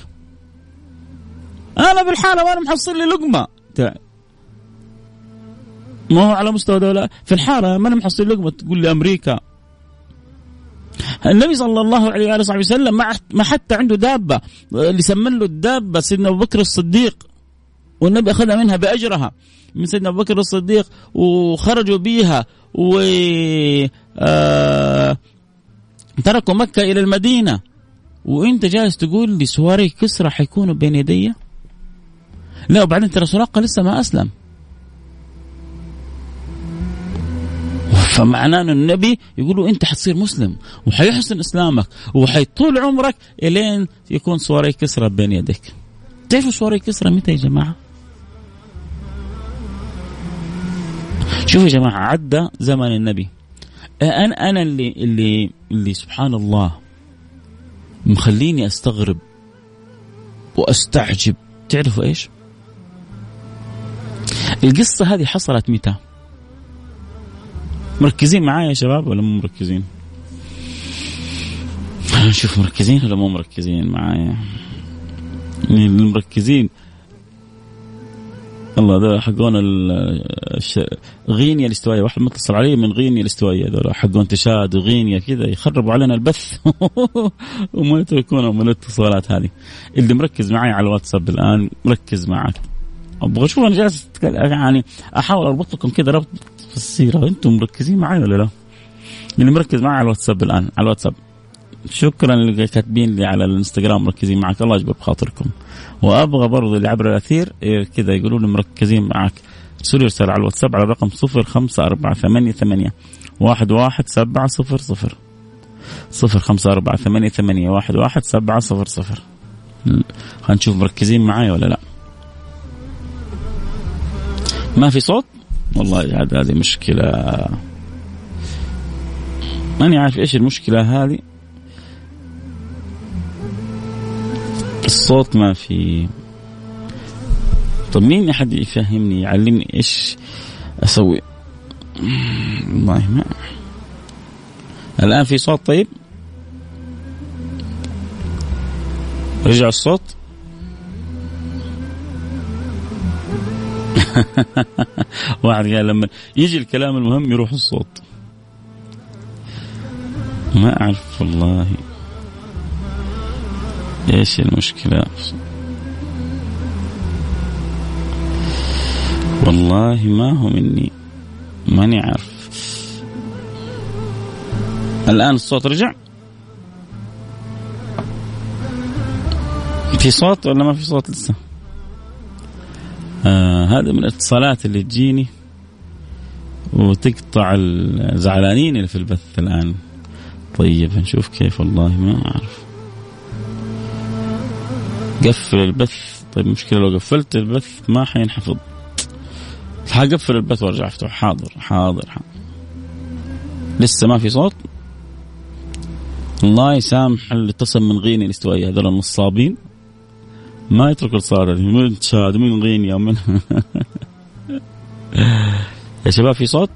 أنا بالحالة وأنا محصل لي لقمة. ما هو على مستوى دولة. في الحارة ما أنا محصل لقمة. تقول لي أمريكا. النبي صلى الله عليه وآله وصحبه وسلم ما حتى عنده دابة. اللي سمن له الدابة سيدنا أبو بكر الصديق. والنبي أخذها منها بأجرها. من سيدنا أبو بكر الصديق وخرجوا بيها و آه تركوا مكة إلى المدينة. وأنت جالس تقول لي سواري كسرى حيكونوا بين يدي؟ لا وبعدين ترى سراقة لسه ما أسلم فمعناه إنه النبي يقول أنت حتصير مسلم وحيحسن إسلامك وحيطول عمرك إلين يكون صوري كسرى بين يديك. تعرفوا صوري كسرى متى يا جماعة؟ شوفوا يا جماعة عدى زمن النبي. أنا أنا اللي اللي اللي سبحان الله مخليني أستغرب وأستعجب تعرفوا إيش؟ القصة هذه حصلت متى؟ مركزين معايا يا شباب ولا مو مركزين؟ نشوف مركزين ولا مو مركزين معايا؟ المركزين الله هذول حقون الش... غينيا الاستوائية واحد متصل علي من غينيا الاستوائية هذول حقون تشاد وغينيا كذا يخربوا علينا البث وما يتركونا من الاتصالات هذه اللي مركز معي على الواتساب الآن مركز معك أبغى أشوف أنا جالس يعني أحاول أربط لكم كذا ربط في السيرة. أنتم مركزين معي ولا لا؟ اللي مركز معي على الواتساب الآن على الواتساب. شكرا اللي كاتبين لي على الإنستغرام مركزين معك. الله يجبر بخاطركم. وأبغى برضو اللي عبر الأثير إيه، كذا يقولوا لي مركزين معك. ارسلوا رسالة على الواتساب على الرقم صفر خمسة أربعة ثمانية ثمانية واحد واحد سبعة صفر صفر. صفر خمسة أربعة ثمانية ثمانية واحد واحد سبعة صفر صفر. خلينا نشوف مركزين معايا ولا لا. ما في صوت؟ والله عاد هذه مشكلة. ماني عارف إيش المشكلة هذه. الصوت ما في. طب مين أحد يفهمني يعلمني إيش أسوي؟ والله ما الآن في صوت طيب؟ رجع الصوت. واحد قال لما يجي الكلام المهم يروح الصوت. ما أعرف والله. إيش المشكلة؟ والله ما هو مني. ماني عارف. الآن الصوت رجع؟ في صوت ولا ما في صوت لسه؟ هذا من الاتصالات اللي تجيني وتقطع الزعلانين اللي في البث الآن. طيب نشوف كيف والله ما أعرف. قفل البث. طيب مشكلة لو قفلت البث ما حينحفظ. حقفل البث وارجع أفتح. حاضر حاضر حاضر. لسه ما في صوت؟ الله يسامح اللي اتصل من غيني الاستوائية هذول النصابين ما يترك الصالة. من تشاد من غينيا من يا شباب في صوت؟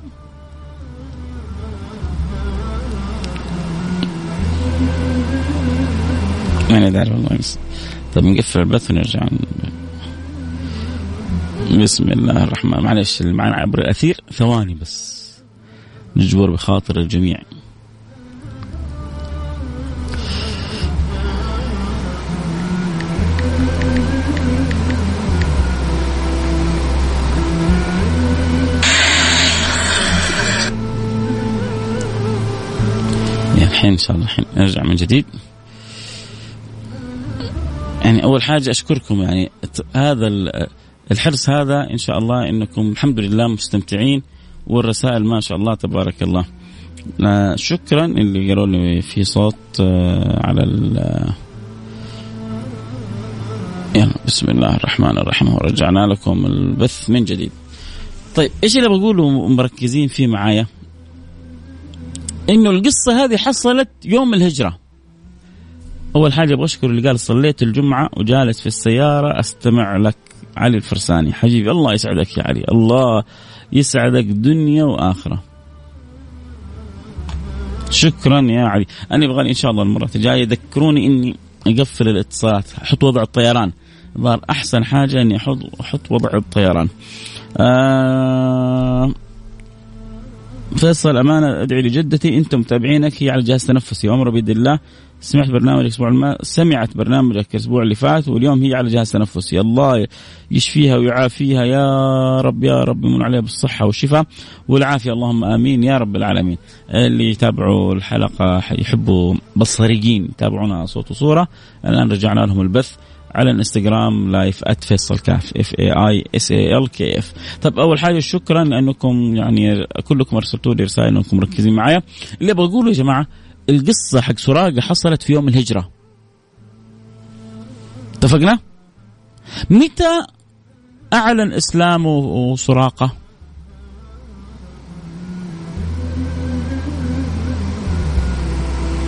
ما ادري والله طيب نقفل البث ونرجع. بسم الله الرحمن معلش اللي معنا عبر الأثير. ثواني بس. نجبر بخاطر الجميع. الحين إن شاء الله الحين. نرجع من جديد. يعني أول حاجة أشكركم يعني هذا الحرص هذا إن شاء الله إنكم الحمد لله مستمتعين والرسائل ما شاء الله تبارك الله. شكرا اللي قالوا لي في صوت آه، على ال يلا بسم الله الرحمن الرحيم. ورجعنا لكم البث من جديد. طيب إيش اللي بقوله مركزين فيه معايا؟ إنه القصة هذه حصلت يوم الهجرة. أول حاجة أبغى أشكر اللي قال صليت الجمعة وجالس في السيارة أستمع لك علي الفرساني. حبيبي الله يسعدك يا علي. الله يسعدك دنيا وآخرة. شكرا يا علي. أنا أبغى إن شاء الله المرة الجاية يذكروني إني أقفل الاتصالات أحط وضع الطيران. ظهر أحسن حاجة إني أحط أحط وضع الطيران. آه فيصل أمانة ادعي لجدتي أنتم متابعينك هي على جهاز تنفسي وامر بيد الله. سمعت برنامج الأسبوع الم... سمعت برنامجك الأسبوع اللي فات واليوم هي على جهاز تنفسي. الله يشفيها ويعافيها يا رب يا رب يمن عليها بالصحة والشفاء والعافية. اللهم آمين يا رب العالمين. اللي يتابعوا الحلقة يحبوا بصريين يتابعونا صوت وصورة. الآن رجعنا لهم البث. على الانستغرام live @فيصل كاف F A I S A L K F طب أول حاجة شكرا لأنكم يعني كلكم أرسلتوا لي رسائل انكم مركزين معايا. اللي بقوله يا جماعة القصة حق سراقة حصلت في يوم الهجرة. اتفقنا؟ متى أعلن اسلامه سراقه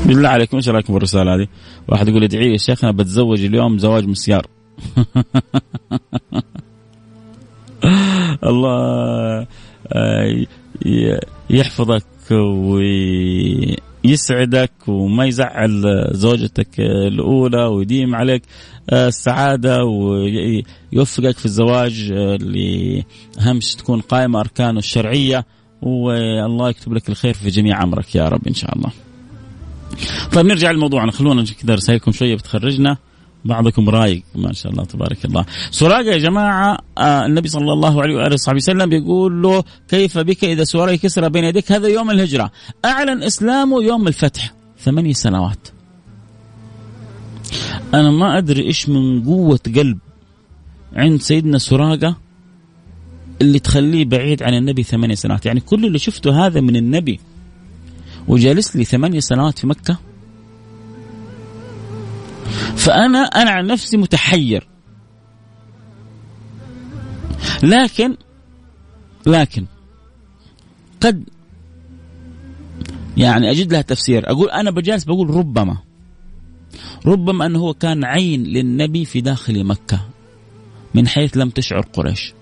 بالله عليكم إيش رأيكم بالرسالة هذه؟ واحد يقول ادعي لي يا شيخنا بتزوج اليوم زواج مسيار. الله آه، يحفظك ويسعدك وما يزعل زوجتك الأولى ويديم عليك آه، السعادة ويوفقك في الزواج اللي اهم شيء تكون قائمة أركانه الشرعية والله يكتب لك الخير في جميع أمرك يا رب إن شاء الله. طيب نرجع لموضوعنا خلونا كذا رسائلكم شوية بتخرجنا. بعضكم رايق ما شاء الله تبارك الله. سراقة يا جماعة آه النبي صلى الله عليه وآله وصحبه وسلم بيقول له كيف بك إذا سوري كسرى بين يديك؟ هذا يوم الهجرة. أعلن اسلامه يوم الفتح. ثمانية سنوات. أنا ما أدري إيش من قوة قلب عند سيدنا سراقة اللي تخليه بعيد عن النبي ثمانية سنوات. يعني كل اللي شفته هذا من النبي وجالس لي ثمانية سنوات في مكة. فأنا أنا عن نفسي متحير. لكن لكن قد يعني أجد لها تفسير. أقول أنا بجالس بقول ربما ربما أنه هو كان عين للنبي في داخل مكة من حيث لم تشعر قريش.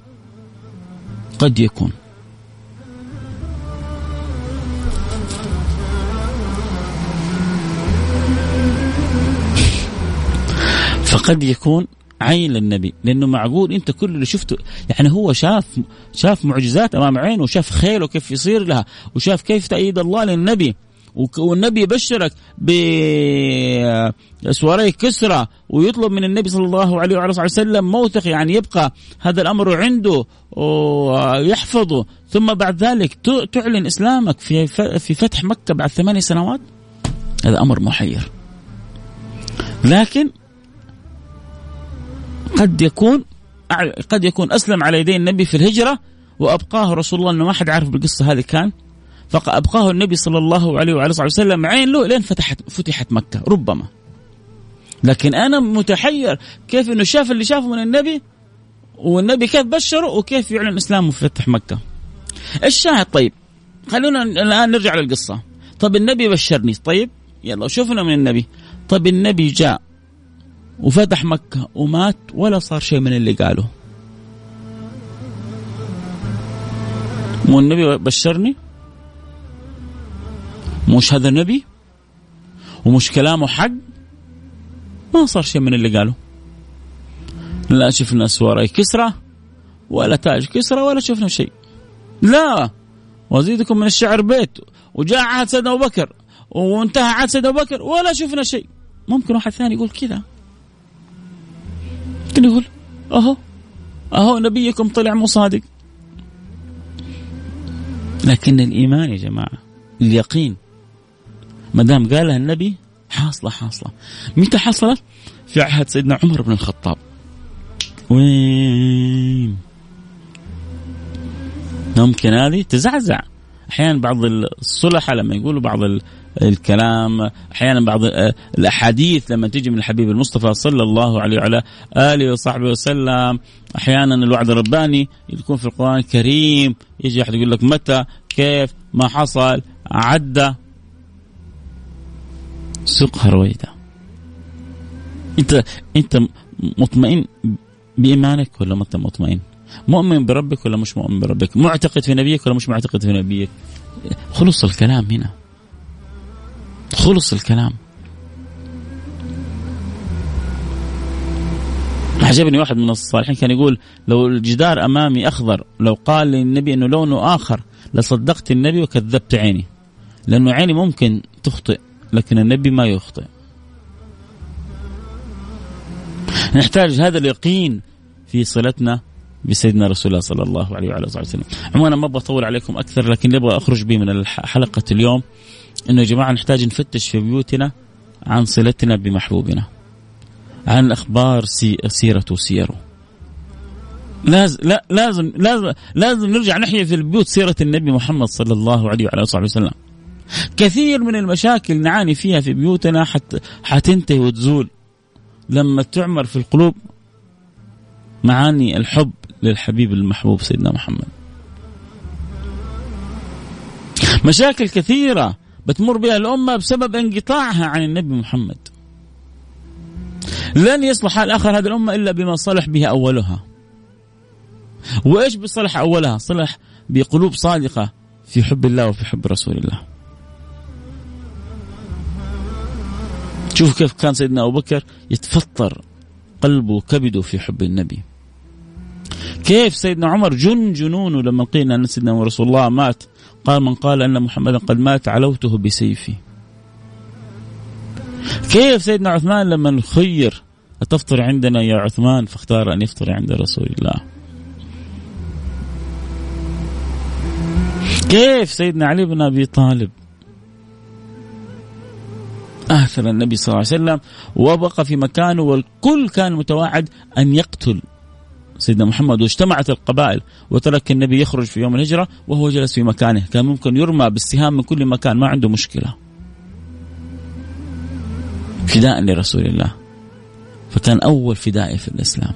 قد يكون. فقد يكون عين للنبي لأنه معقول أنت كل اللي شفته يعني هو شاف شاف معجزات أمام عينه وشاف خيله كيف يصير لها وشاف كيف تأييد الله للنبي. والنبي يبشرك بسواري كسرى ويطلب من النبي صلى الله عليه وعلى وسلم موثق يعني يبقى هذا الأمر عنده ويحفظه. ثم بعد ذلك تعلن إسلامك في في فتح مكة بعد ثمانية سنوات؟ هذا أمر محير. لكن قد يكون قد يكون أسلم على يدي النبي في الهجرة وأبقاه رسول الله إنه ما حد عارف بالقصة هذه كان. فأبقاه النبي صلى الله عليه وعلى اله وسلم عين له لين فتحت فتحت مكة ربما. لكن أنا متحير كيف إنه شاف اللي شافه من النبي والنبي كيف بشره وكيف يعلن إسلامه في فتح مكة. الشاهد طيب خلونا الآن نرجع للقصة. طيب النبي بشرني طيب يلا شوفنا من النبي. طيب النبي جاء. وفتح مكة ومات ولا صار شيء من اللي قاله. مو النبي بشرني؟ مش هذا نبي؟ ومش كلامه حق؟ ما صار شيء من اللي قاله. لا شفنا سواري كسرى ولا تاج كسرى ولا شفنا شيء. لا وازيدكم من الشعر بيت وجاء عهد سيدنا أبو بكر وانتهى عهد سيدنا أبو بكر ولا شفنا شيء. ممكن واحد ثاني يقول كذا. ممكن يقول أهو أهو نبيكم طلع مو صادق. لكن الإيمان يا جماعة اليقين. ما دام قالها النبي حاصلة حاصلة. متى حصلت؟ في عهد سيدنا عمر بن الخطاب. وين؟ ممكن هذه تزعزع. أحيانا بعض الصلحاء لما يقولوا بعض الكلام أحيانا بعض الأحاديث لما تيجي من الحبيب المصطفى صلى الله عليه وعلى آله وصحبه وسلم أحيانا الوعد الرباني يكون في القرآن الكريم يجي أحد يقول لك متى كيف ما حصل عدى سوقها رويدا أنت أنت مطمئن بإيمانك ولا ما أنت مطمئن؟ مؤمن بربك ولا مش مؤمن بربك؟ معتقد في نبيك ولا مش معتقد في نبيك؟ خلص الكلام هنا خلص الكلام. عجبني واحد من الصالحين كان يقول لو الجدار أمامي أخضر لو قال للنبي إنه لونه آخر لصدقت النبي وكذبت عيني. لأنه عيني ممكن تخطئ لكن النبي ما يخطئ. نحتاج هذا اليقين في صلتنا بسيدنا رسول الله صلى الله عليه وعلى اله وسلم. عموما ما أبغى اطول عليكم أكثر لكن أبغى أخرج به من حلقه اليوم. إنه يا جماعة نحتاج نفتش في بيوتنا عن صلتنا بمحبوبنا. عن أخبار سي سيرته وسيره. لازم لا لازم لازم لازم نرجع نحيي في البيوت سيرة النبي محمد صلى الله عليه وعلى آله وسلم. كثير من المشاكل نعاني فيها في بيوتنا حت حتنتهي وتزول لما تعمر في القلوب معاني الحب للحبيب المحبوب سيدنا محمد مشاكل كثيرة بتمر بها الأمة بسبب انقطاعها عن النبي محمد. لن يصلح حال آخر هذه الأمة إلا بما صلح به أولها. وإيش بصلح أولها؟ صلح بقلوب صادقة في حب الله وفي حب رسول الله. شوف كيف كان سيدنا أبو بكر يتفطر قلبه وكبده في حب النبي. كيف سيدنا عمر جن جنونه لما قيل أن سيدنا رسول الله مات؟ قال من قال أن محمدا قد مات علوته بسيفي. كيف سيدنا عثمان لما خير أتفطر عندنا يا عثمان؟ فاختار أن يفطر عند رسول الله. كيف سيدنا علي بن أبي طالب؟ آثر النبي صلى الله عليه وسلم وبقى في مكانه والكل كان متواعد أن يقتل. سيدنا محمد واجتمعت القبائل وترك النبي يخرج في يوم الهجرة وهو جلس في مكانه. كان ممكن يرمى بالسهام من كل مكان ما عنده مشكلة. فداء لرسول الله. فكان أول فدائي في الإسلام.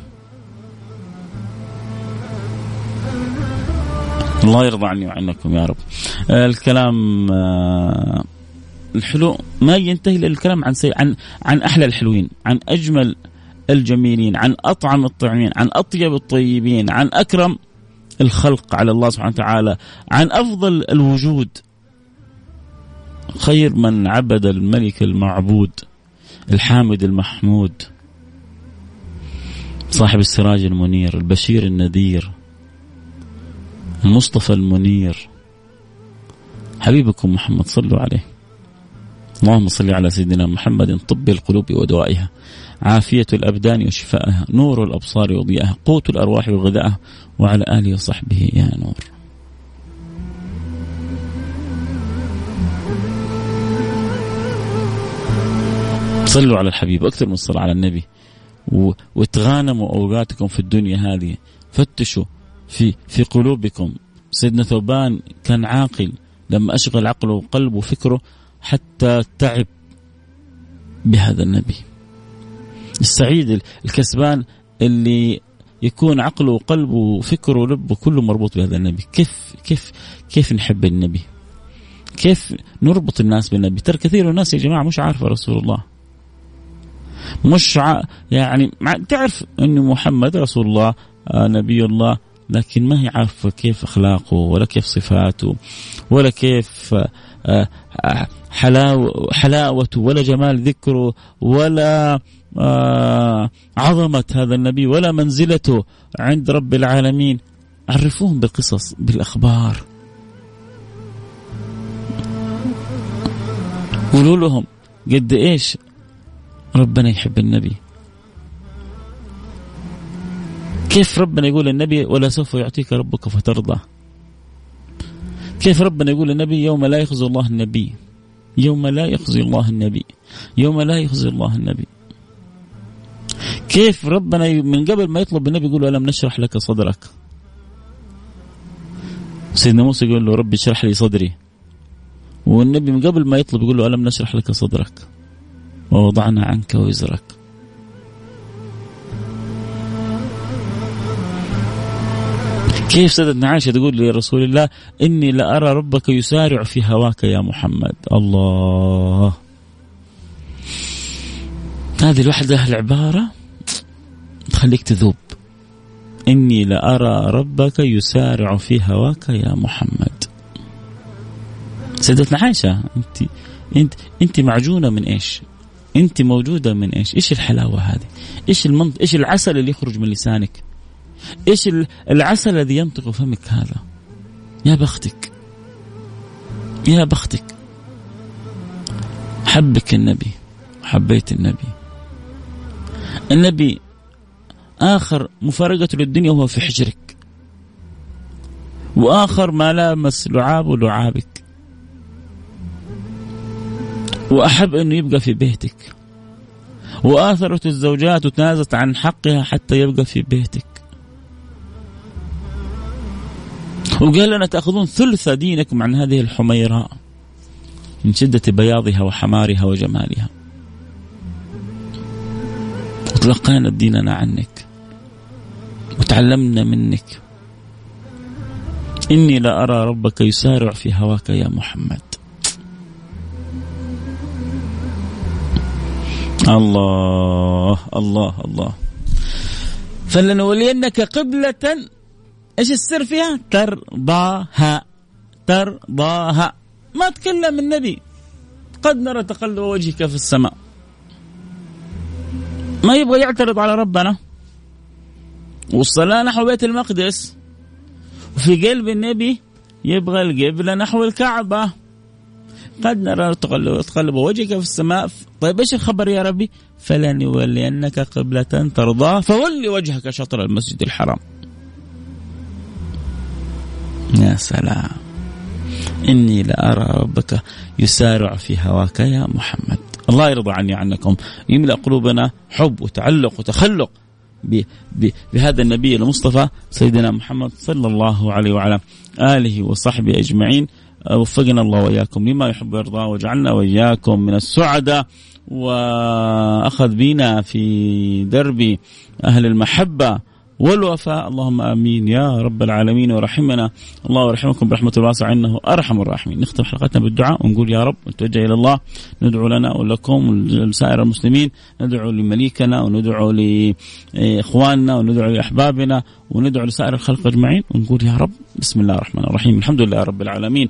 الله يرضى عني وعنكم يا رب. الكلام آه، الحلو ما ينتهي للكلام عن. عن عن أحلى الحلوين عن أجمل الجميلين عن أطعم الطعمين عن أطيب الطيبين عن أكرم الخلق على الله سبحانه وتعالى عن أفضل الوجود. خير من عبد الملك المعبود الحامد المحمود صاحب السراج المنير البشير النذير المصطفى المنير. حبيبكم محمد صلوا عليه. اللهم صل على سيدنا محمد طب القلوب ودوائها عافية الأبدان وشفائها نور الأبصار وضيائها قوت الأرواح وغذائها وعلى آله وصحبه يا نور. صلوا على الحبيب أكثر من الصلاة على النبي. وتغانموا أوقاتكم في الدنيا هذه. فتشوا في في قلوبكم. سيدنا ثوبان كان عاقل. لما أشغل عقله وقلبه وفكره حتى تعب بهذا النبي. السعيد الكسبان اللي يكون عقله وقلبه وفكره ولبه كله مربوط بهذا النبي. كيف كيف كيف نحب النبي؟ كيف نربط الناس بالنبي؟ ترى كثير من الناس يا جماعة مش عارفة رسول الله. مش ع... يعني تعرف أن محمد رسول الله آه نبي الله لكن ما هي عارفة كيف أخلاقه ولا كيف صفاته ولا كيف آه حلاوته ولا جمال ذكره ولا آه عظمة هذا النبي ولا منزلته عند رب العالمين. عرفوهم بالقصص بالأخبار. قولوا لهم قد إيش ربنا يحب النبي. كيف ربنا يقول النبي ولا سوف يعطيك ربك فترضى؟ كيف ربنا يقول النبي يوم لا يخزي الله النبي؟ يوم لا يخزي الله النبي. يوم لا يخزي الله النبي. كيف ربنا من قبل ما يطلب النبي يقول له ألم نشرح لك صدرك؟ سيدنا موسى يقول له ربي اشرح لي صدري. والنبي من قبل ما يطلب يقول له ألم نشرح لك صدرك؟ ووضعنا عنك وزرك. كيف سيدتنا عائشة تقول لرسول الله إني لأرى ربك يسارع في هواك يا محمد الله هذه الوحدة العبارة تخليك تذوب إني لأرى ربك يسارع في هواك يا محمد سيدتنا عائشة أنت أنت أنت معجونة من إيش؟ أنت موجودة من إيش؟ إيش الحلاوة هذه؟ إيش المنط... إيش العسل اللي يخرج من لسانك؟ إيش العسل الذي ينطق فمك هذا؟ يا بختك. يا بختك. حبك النبي. حبيت النبي. النبي آخر مفارقته للدنيا وهو في حجرك. وآخر ما لامس لعاب لعابك. وأحب أنه يبقى في بيتك. وآثرت الزوجات وتنازلت عن حقها حتى يبقى في بيتك. وقال لنا تأخذون ثلث دينكم عن هذه الحميراء من شدة بياضها وحمارها وجمالها. وتلقينا ديننا عنك. وتعلمنا منك. إني لأرى ربك يسارع في هواك يا محمد. الله الله الله. فلنولينك قبلة إيش السر فيها؟ ترضاها. ترضاها. ما تكلم النبي. قد نرى تقلب وجهك في السماء. ما يبغى يعترض على ربنا. والصلاة نحو بيت المقدس. وفي قلب النبي يبغى القبلة نحو الكعبة. قد نرى تقلب وجهك في السماء. طيب إيش الخبر يا ربي؟ فلنولينك قبلة ترضاه فول وجهك شطر المسجد الحرام. يا سلام. إني لأرى ربك يسارع في هواك يا محمد. الله يرضى عني عنكم يملأ قلوبنا حب وتعلق وتخلق بهذا النبي المصطفى سيدنا محمد صلى الله عليه وعلى آله وصحبه أجمعين. وفقنا الله وإياكم لما يحب ويرضى وجعلنا وإياكم من السعداء. وأخذ بنا في درب أهل المحبة. والوفاء. اللهم آمين. يا رب العالمين. ورحمنا. الله ورحمكم برحمة الواسع إنه أرحم الراحمين. نختم حلقتنا بالدعاء. ونقول يا رب نتوجه إلى الله. ندعو لنا ولكم ولسائر المسلمين. ندعو لمليكنا. وندعو لإخواننا. وندعو لأحبابنا. وندعو لسائر الخلق أجمعين. ونقول يا رب بسم الله الرحمن الرحيم. الحمد لله رب العالمين.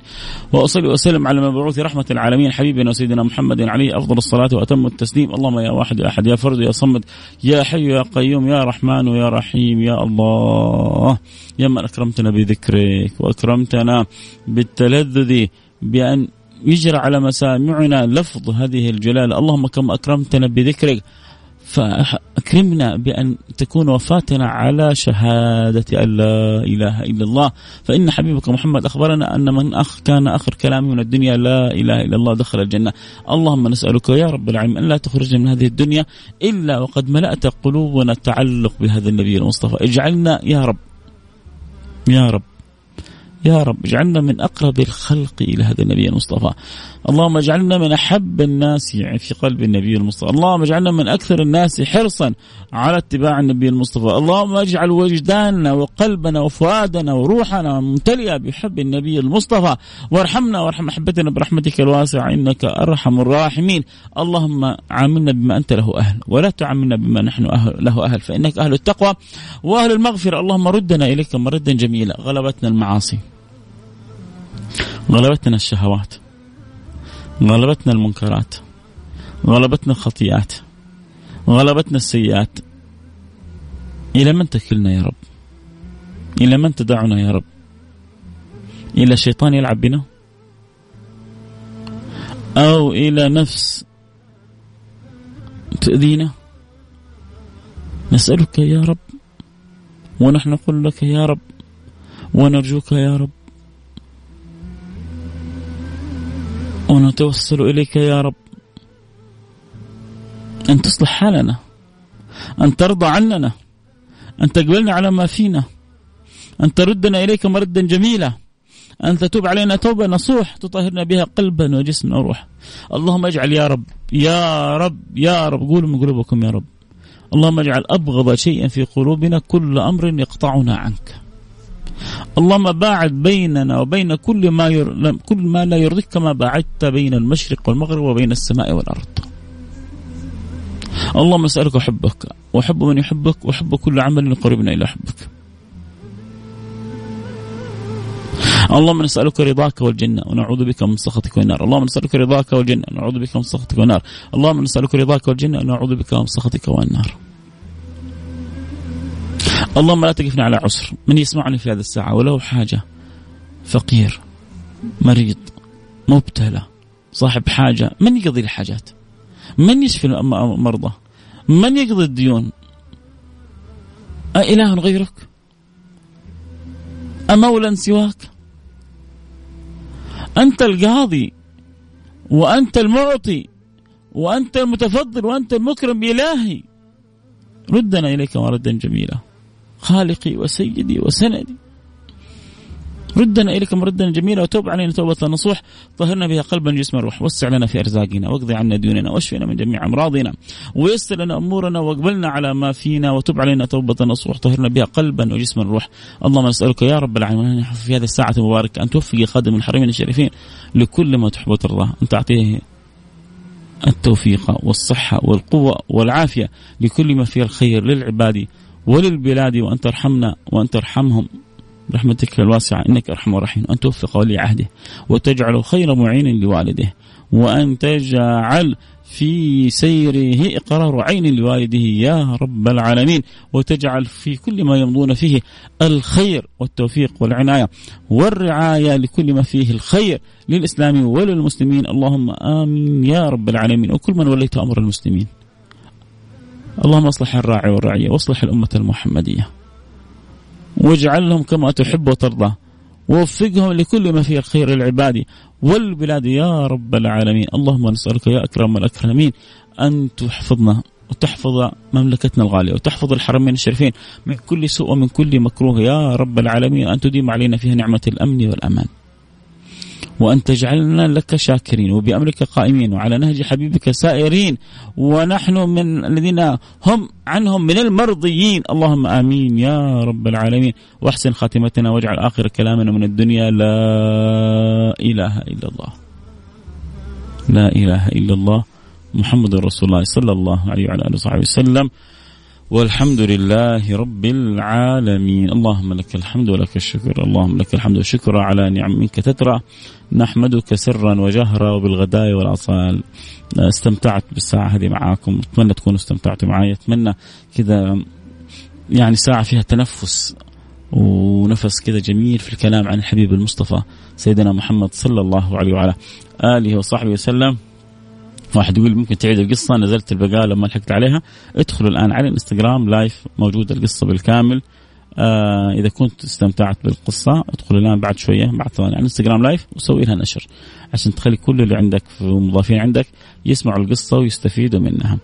وأصلي وأسلم على المبعوث رحمة العالمين. حبيبنا وسيدنا محمد عليه أفضل الصلاة وأتم التسليم. اللهم يا واحد يا أحد يا فرد يا صمد. يا حي يا قيوم يا رحمن ويا رحيم. يا الله. يا من أكرمتنا بذكرك وأكرمتنا بالتلذذ بأن يجرى على مسامعنا لفظ هذه الجلاله اللهم كم أكرمتنا بذكرك. فأكرمنا بأن تكون وفاتنا على شهادة أن لا إله إلا الله. فإن حبيبك محمد أخبرنا أن من أخ كان آخر كلامه من الدنيا لا إله إلا الله دخل الجنة. اللهم نسألك يا رب العالمين أن لا تخرجنا من هذه الدنيا إلا وقد ملأت قلوبنا التعلق بهذا النبي المصطفى. اجعلنا يا رب يا رب يا رب اجعلنا من أقرب الخلق إلى هذا النبي المصطفى. اللهم اجعلنا من أحب الناس في قلب النبي المصطفى، اللهم اجعلنا من أكثر الناس حرصا على اتباع النبي المصطفى، اللهم اجعل وجداننا وقلبنا وفؤادنا وروحنا ممتلئة بحب النبي المصطفى، وارحمنا وارحم أحبتنا برحمتك الواسعة إنك أرحم الراحمين، اللهم عاملنا بما أنت له أهل، ولا تعاملنا بما نحن أهل له أهل، فإنك أهل التقوى وأهل المغفرة، اللهم ردنا إليك مردا جميلا، غلبتنا المعاصي. غلبتنا الشهوات. غلبتنا المنكرات غلبتنا الخطيئات غلبتنا السيئات. إلى من تكلنا يا رب؟ إلى من تدعنا يا رب؟ إلى شيطان يلعب بنا؟ أو إلى نفس تؤذينا نسألك يا رب ونحن نقول لك يا رب ونرجوك يا رب. ونتوسل إليك يا رب. أن تصلح حالنا. أن ترضى عننا. أن تقبلنا على ما فينا. أن تردنا إليك مردا جميلا. أن تتوب علينا توبة نصوح. تطهرنا بها قلبا وجسما وروحا. اللهم اجعل يا رب يا رب يا رب. قولوا من قلوبكم يا رب. اللهم اجعل أبغض شيء في قلوبنا. كل أمر يقطعنا عنك. اللهم باعد بيننا وبين كل ما ير... كل ما لا يرضيك كما باعدت بين المشرق والمغرب وبين السماء والأرض. اللهم أسألك حبك وحب من يحبك وحب كل عمل يقربنا إلى حبك. اللهم نسألك رضاك والجنة ونعوذ بك من سخطك والنار اللهم نسألك رضاك والجنة ونعوذ بك من سخطك والنار اللهم نسألك رضاك والجنة ونعوذ بك من سخطك والنار اللهم لا تقفنا على عسر. من يسمعني في هذه الساعة؟ ولو حاجة فقير مريض مبتلى صاحب حاجة من يقضي الحاجات؟ من يشفي المرضى من يقضي الديون؟ أإله غيرك؟ أمولا سواك؟ أنت القاضي وأنت المعطي وأنت المتفضل وأنت المكرم بإلهي. ردنا إليك مردا جميلا. خالقي وسيدي وسندي. ردنا إليك مردا جميلا وتوب علينا توبة نصوح. طهرنا بها قلبا جسما روح وسع لنا في أرزاقنا واقضي عنا ديوننا واشفنا من جميع أمراضنا. ويسر لنا أمورنا واقبلنا على ما فينا وتوب علينا توبة نصوح. طهرنا بها قلبا وجسما روح اللهم نسألك يا رب العالمين في هذه الساعة المباركة أن توفق خادم الحرمين الشريفين لكل ما تحب وترضاه. أن تعطيه التوفيق والصحة والقوة والعافية لكل ما فيه الخير للعباد. وللبلاد وأن ترحمنا وأن ترحمهم. برحمتك الواسعة إنك أرحم الراحمين. وأن توفق ولي عهده وتجعل خير معين لوالده. وأن تجعل في سيره إقرار عين لوالده يا رب العالمين. وتجعل في كل ما يمضون فيه الخير والتوفيق والعناية والرعاية لكل ما فيه الخير للإسلام وللمسلمين. اللهم آمين يا رب العالمين. وكل من وليت أمر المسلمين. اللهم اصلح الراعي والرعية واصلح الأمة المحمدية. واجعلهم كما تحب وترضى. ووفقهم لكل ما فيه الخير للعباد والبلاد. يا رب العالمين اللهم نسألك يا أكرم الأكرمين أن تحفظنا وتحفظ مملكتنا الغالية وتحفظ الحرمين الشريفين من كل سوء ومن كل مكروه. يا رب العالمين أن تديم علينا فيها نعمة الأمن والأمان. وأن تجعلنا لك شاكرين وبأمرك قائمين وعلى نهج حبيبك سائرين ونحن من الذين هم عنهم من المرضيين. اللهم آمين يا رب العالمين. واحسن خاتمتنا واجعل آخر كلامنا من الدنيا لا إله إلا الله. لا إله إلا الله. محمد رسول الله صلى الله عليه وعلى آله وصحبه وسلم. والحمد لله رب العالمين. اللهم لك الحمد ولك الشكر. اللهم لك الحمد والشكر على نعم منك تترى. نحمدك سرا وجهرا وبالغداء والأصال استمتعت بالساعة هذه معاكم. أتمنى تكونوا استمتعتوا معي أتمنى كذا يعني ساعة فيها تنفس ونفس كذا جميل في الكلام عن الحبيب المصطفى سيدنا محمد صلى الله عليه وعلى آله وصحبه وسلم. واحد يقول ممكن تعيد القصة نزلت البقالة ما لحقت عليها. ادخلوا الآن على الإنستغرام لايف موجوده القصة بالكامل. آه إذا كنت استمتعت بالقصة ادخل الآن بعد شوية بعد ثواني على الإنستغرام live وسوي لها نشر عشان تخلي كل اللي عندك ومضافين عندك يسمعوا القصة ويستفيدوا منها.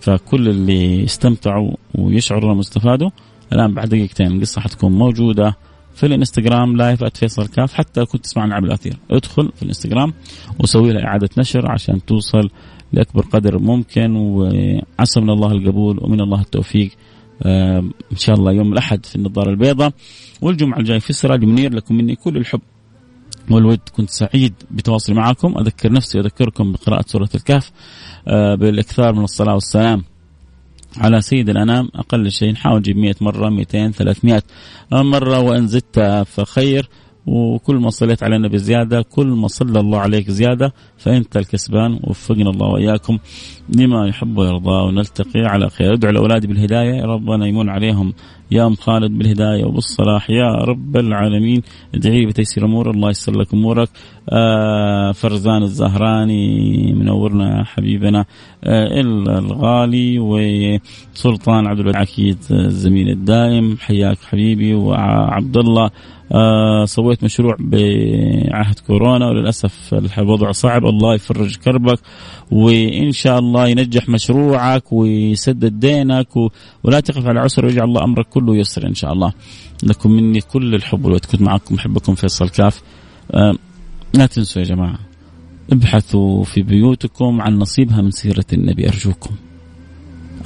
فكل اللي استمتعوا ويشعروا انهم استفادوا الآن بعد دقيقتين القصة حتكون موجودة. في الانستغرام live @فيصل كاف حتى كنت تسمعنا عبر الاثير ادخل في الانستغرام وسوي لها إعادة نشر عشان توصل لأكبر قدر ممكن. وعسى من الله القبول ومن الله التوفيق. إن شاء الله يوم الأحد في النظارة البيضاء. والجمعة الجاية في السراج منير. لكم مني كل الحب والود. كنت سعيد بتواصلي معكم. أذكر نفسي وأذكركم بقراءة سورة الكهف آه بالإكثار من الصلاة والسلام. على سيد الأنام أقل شيء نحاول نجيب 100 مرة 200 300 مرة وإن زدت فخير وكل ما صليت على النبي زيادة كل ما صلى الله عليك زيادة فأنت الكسبان. وفقنا الله وإياكم لما يحب ويرضى ونلتقي على خير. ادعو الأولاد بالهداية ربنا يمون عليهم. يا أم خالد بالهداية وبالصلاح يا رب العالمين. ادعي بتيسير أمور الله يسر لك أمورك. آه فرزان الزهراني منورنا حبيبنا. آه الغالي وسلطان عبد العكيد الزميل الدائم. حياك حبيبي وعبد الله. آه سويت مشروع بعهد كورونا وللأسف الوضع صعب. الله يفرج كربك وإن شاء الله ينجح مشروعك ويسدد دينك. ولا تقف على عسر ويجعل الله أمرك كله يسر إن شاء الله. لكم مني كل الحب والود كنت معكم أحبكم فيصل كاف. آه لا تنسوا يا جماعة ابحثوا في بيوتكم عن نصيبها من سيرة النبي. أرجوكم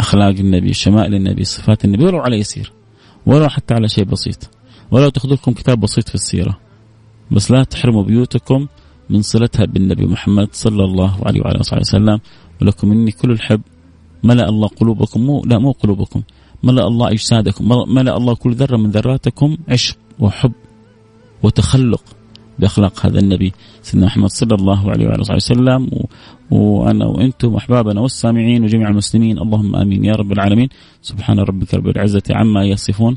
أخلاق النبي شمائل النبي صفات النبي ولو على يسير ولو حتى على شيء بسيط. ولو تاخذوا لكم كتاب بسيط في السيرة بس لا تحرموا بيوتكم من صلتها بالنبي محمد صلى الله عليه وعلى آله وسلم. ولكم مني كل الحب ملأ الله قلوبكم مو لا مو قلوبكم ملأ الله أجسادكم ملأ الله كل ذرة من ذراتكم عشق وحب وتخلق بأخلاق هذا النبي سيدنا محمد صلى الله عليه وعلى آله وسلم. و... وأنا وأنتم احبابنا والسامعين وجميع المسلمين اللهم آمين يا رب العالمين. سبحان ربك رب العزة عما يصفون.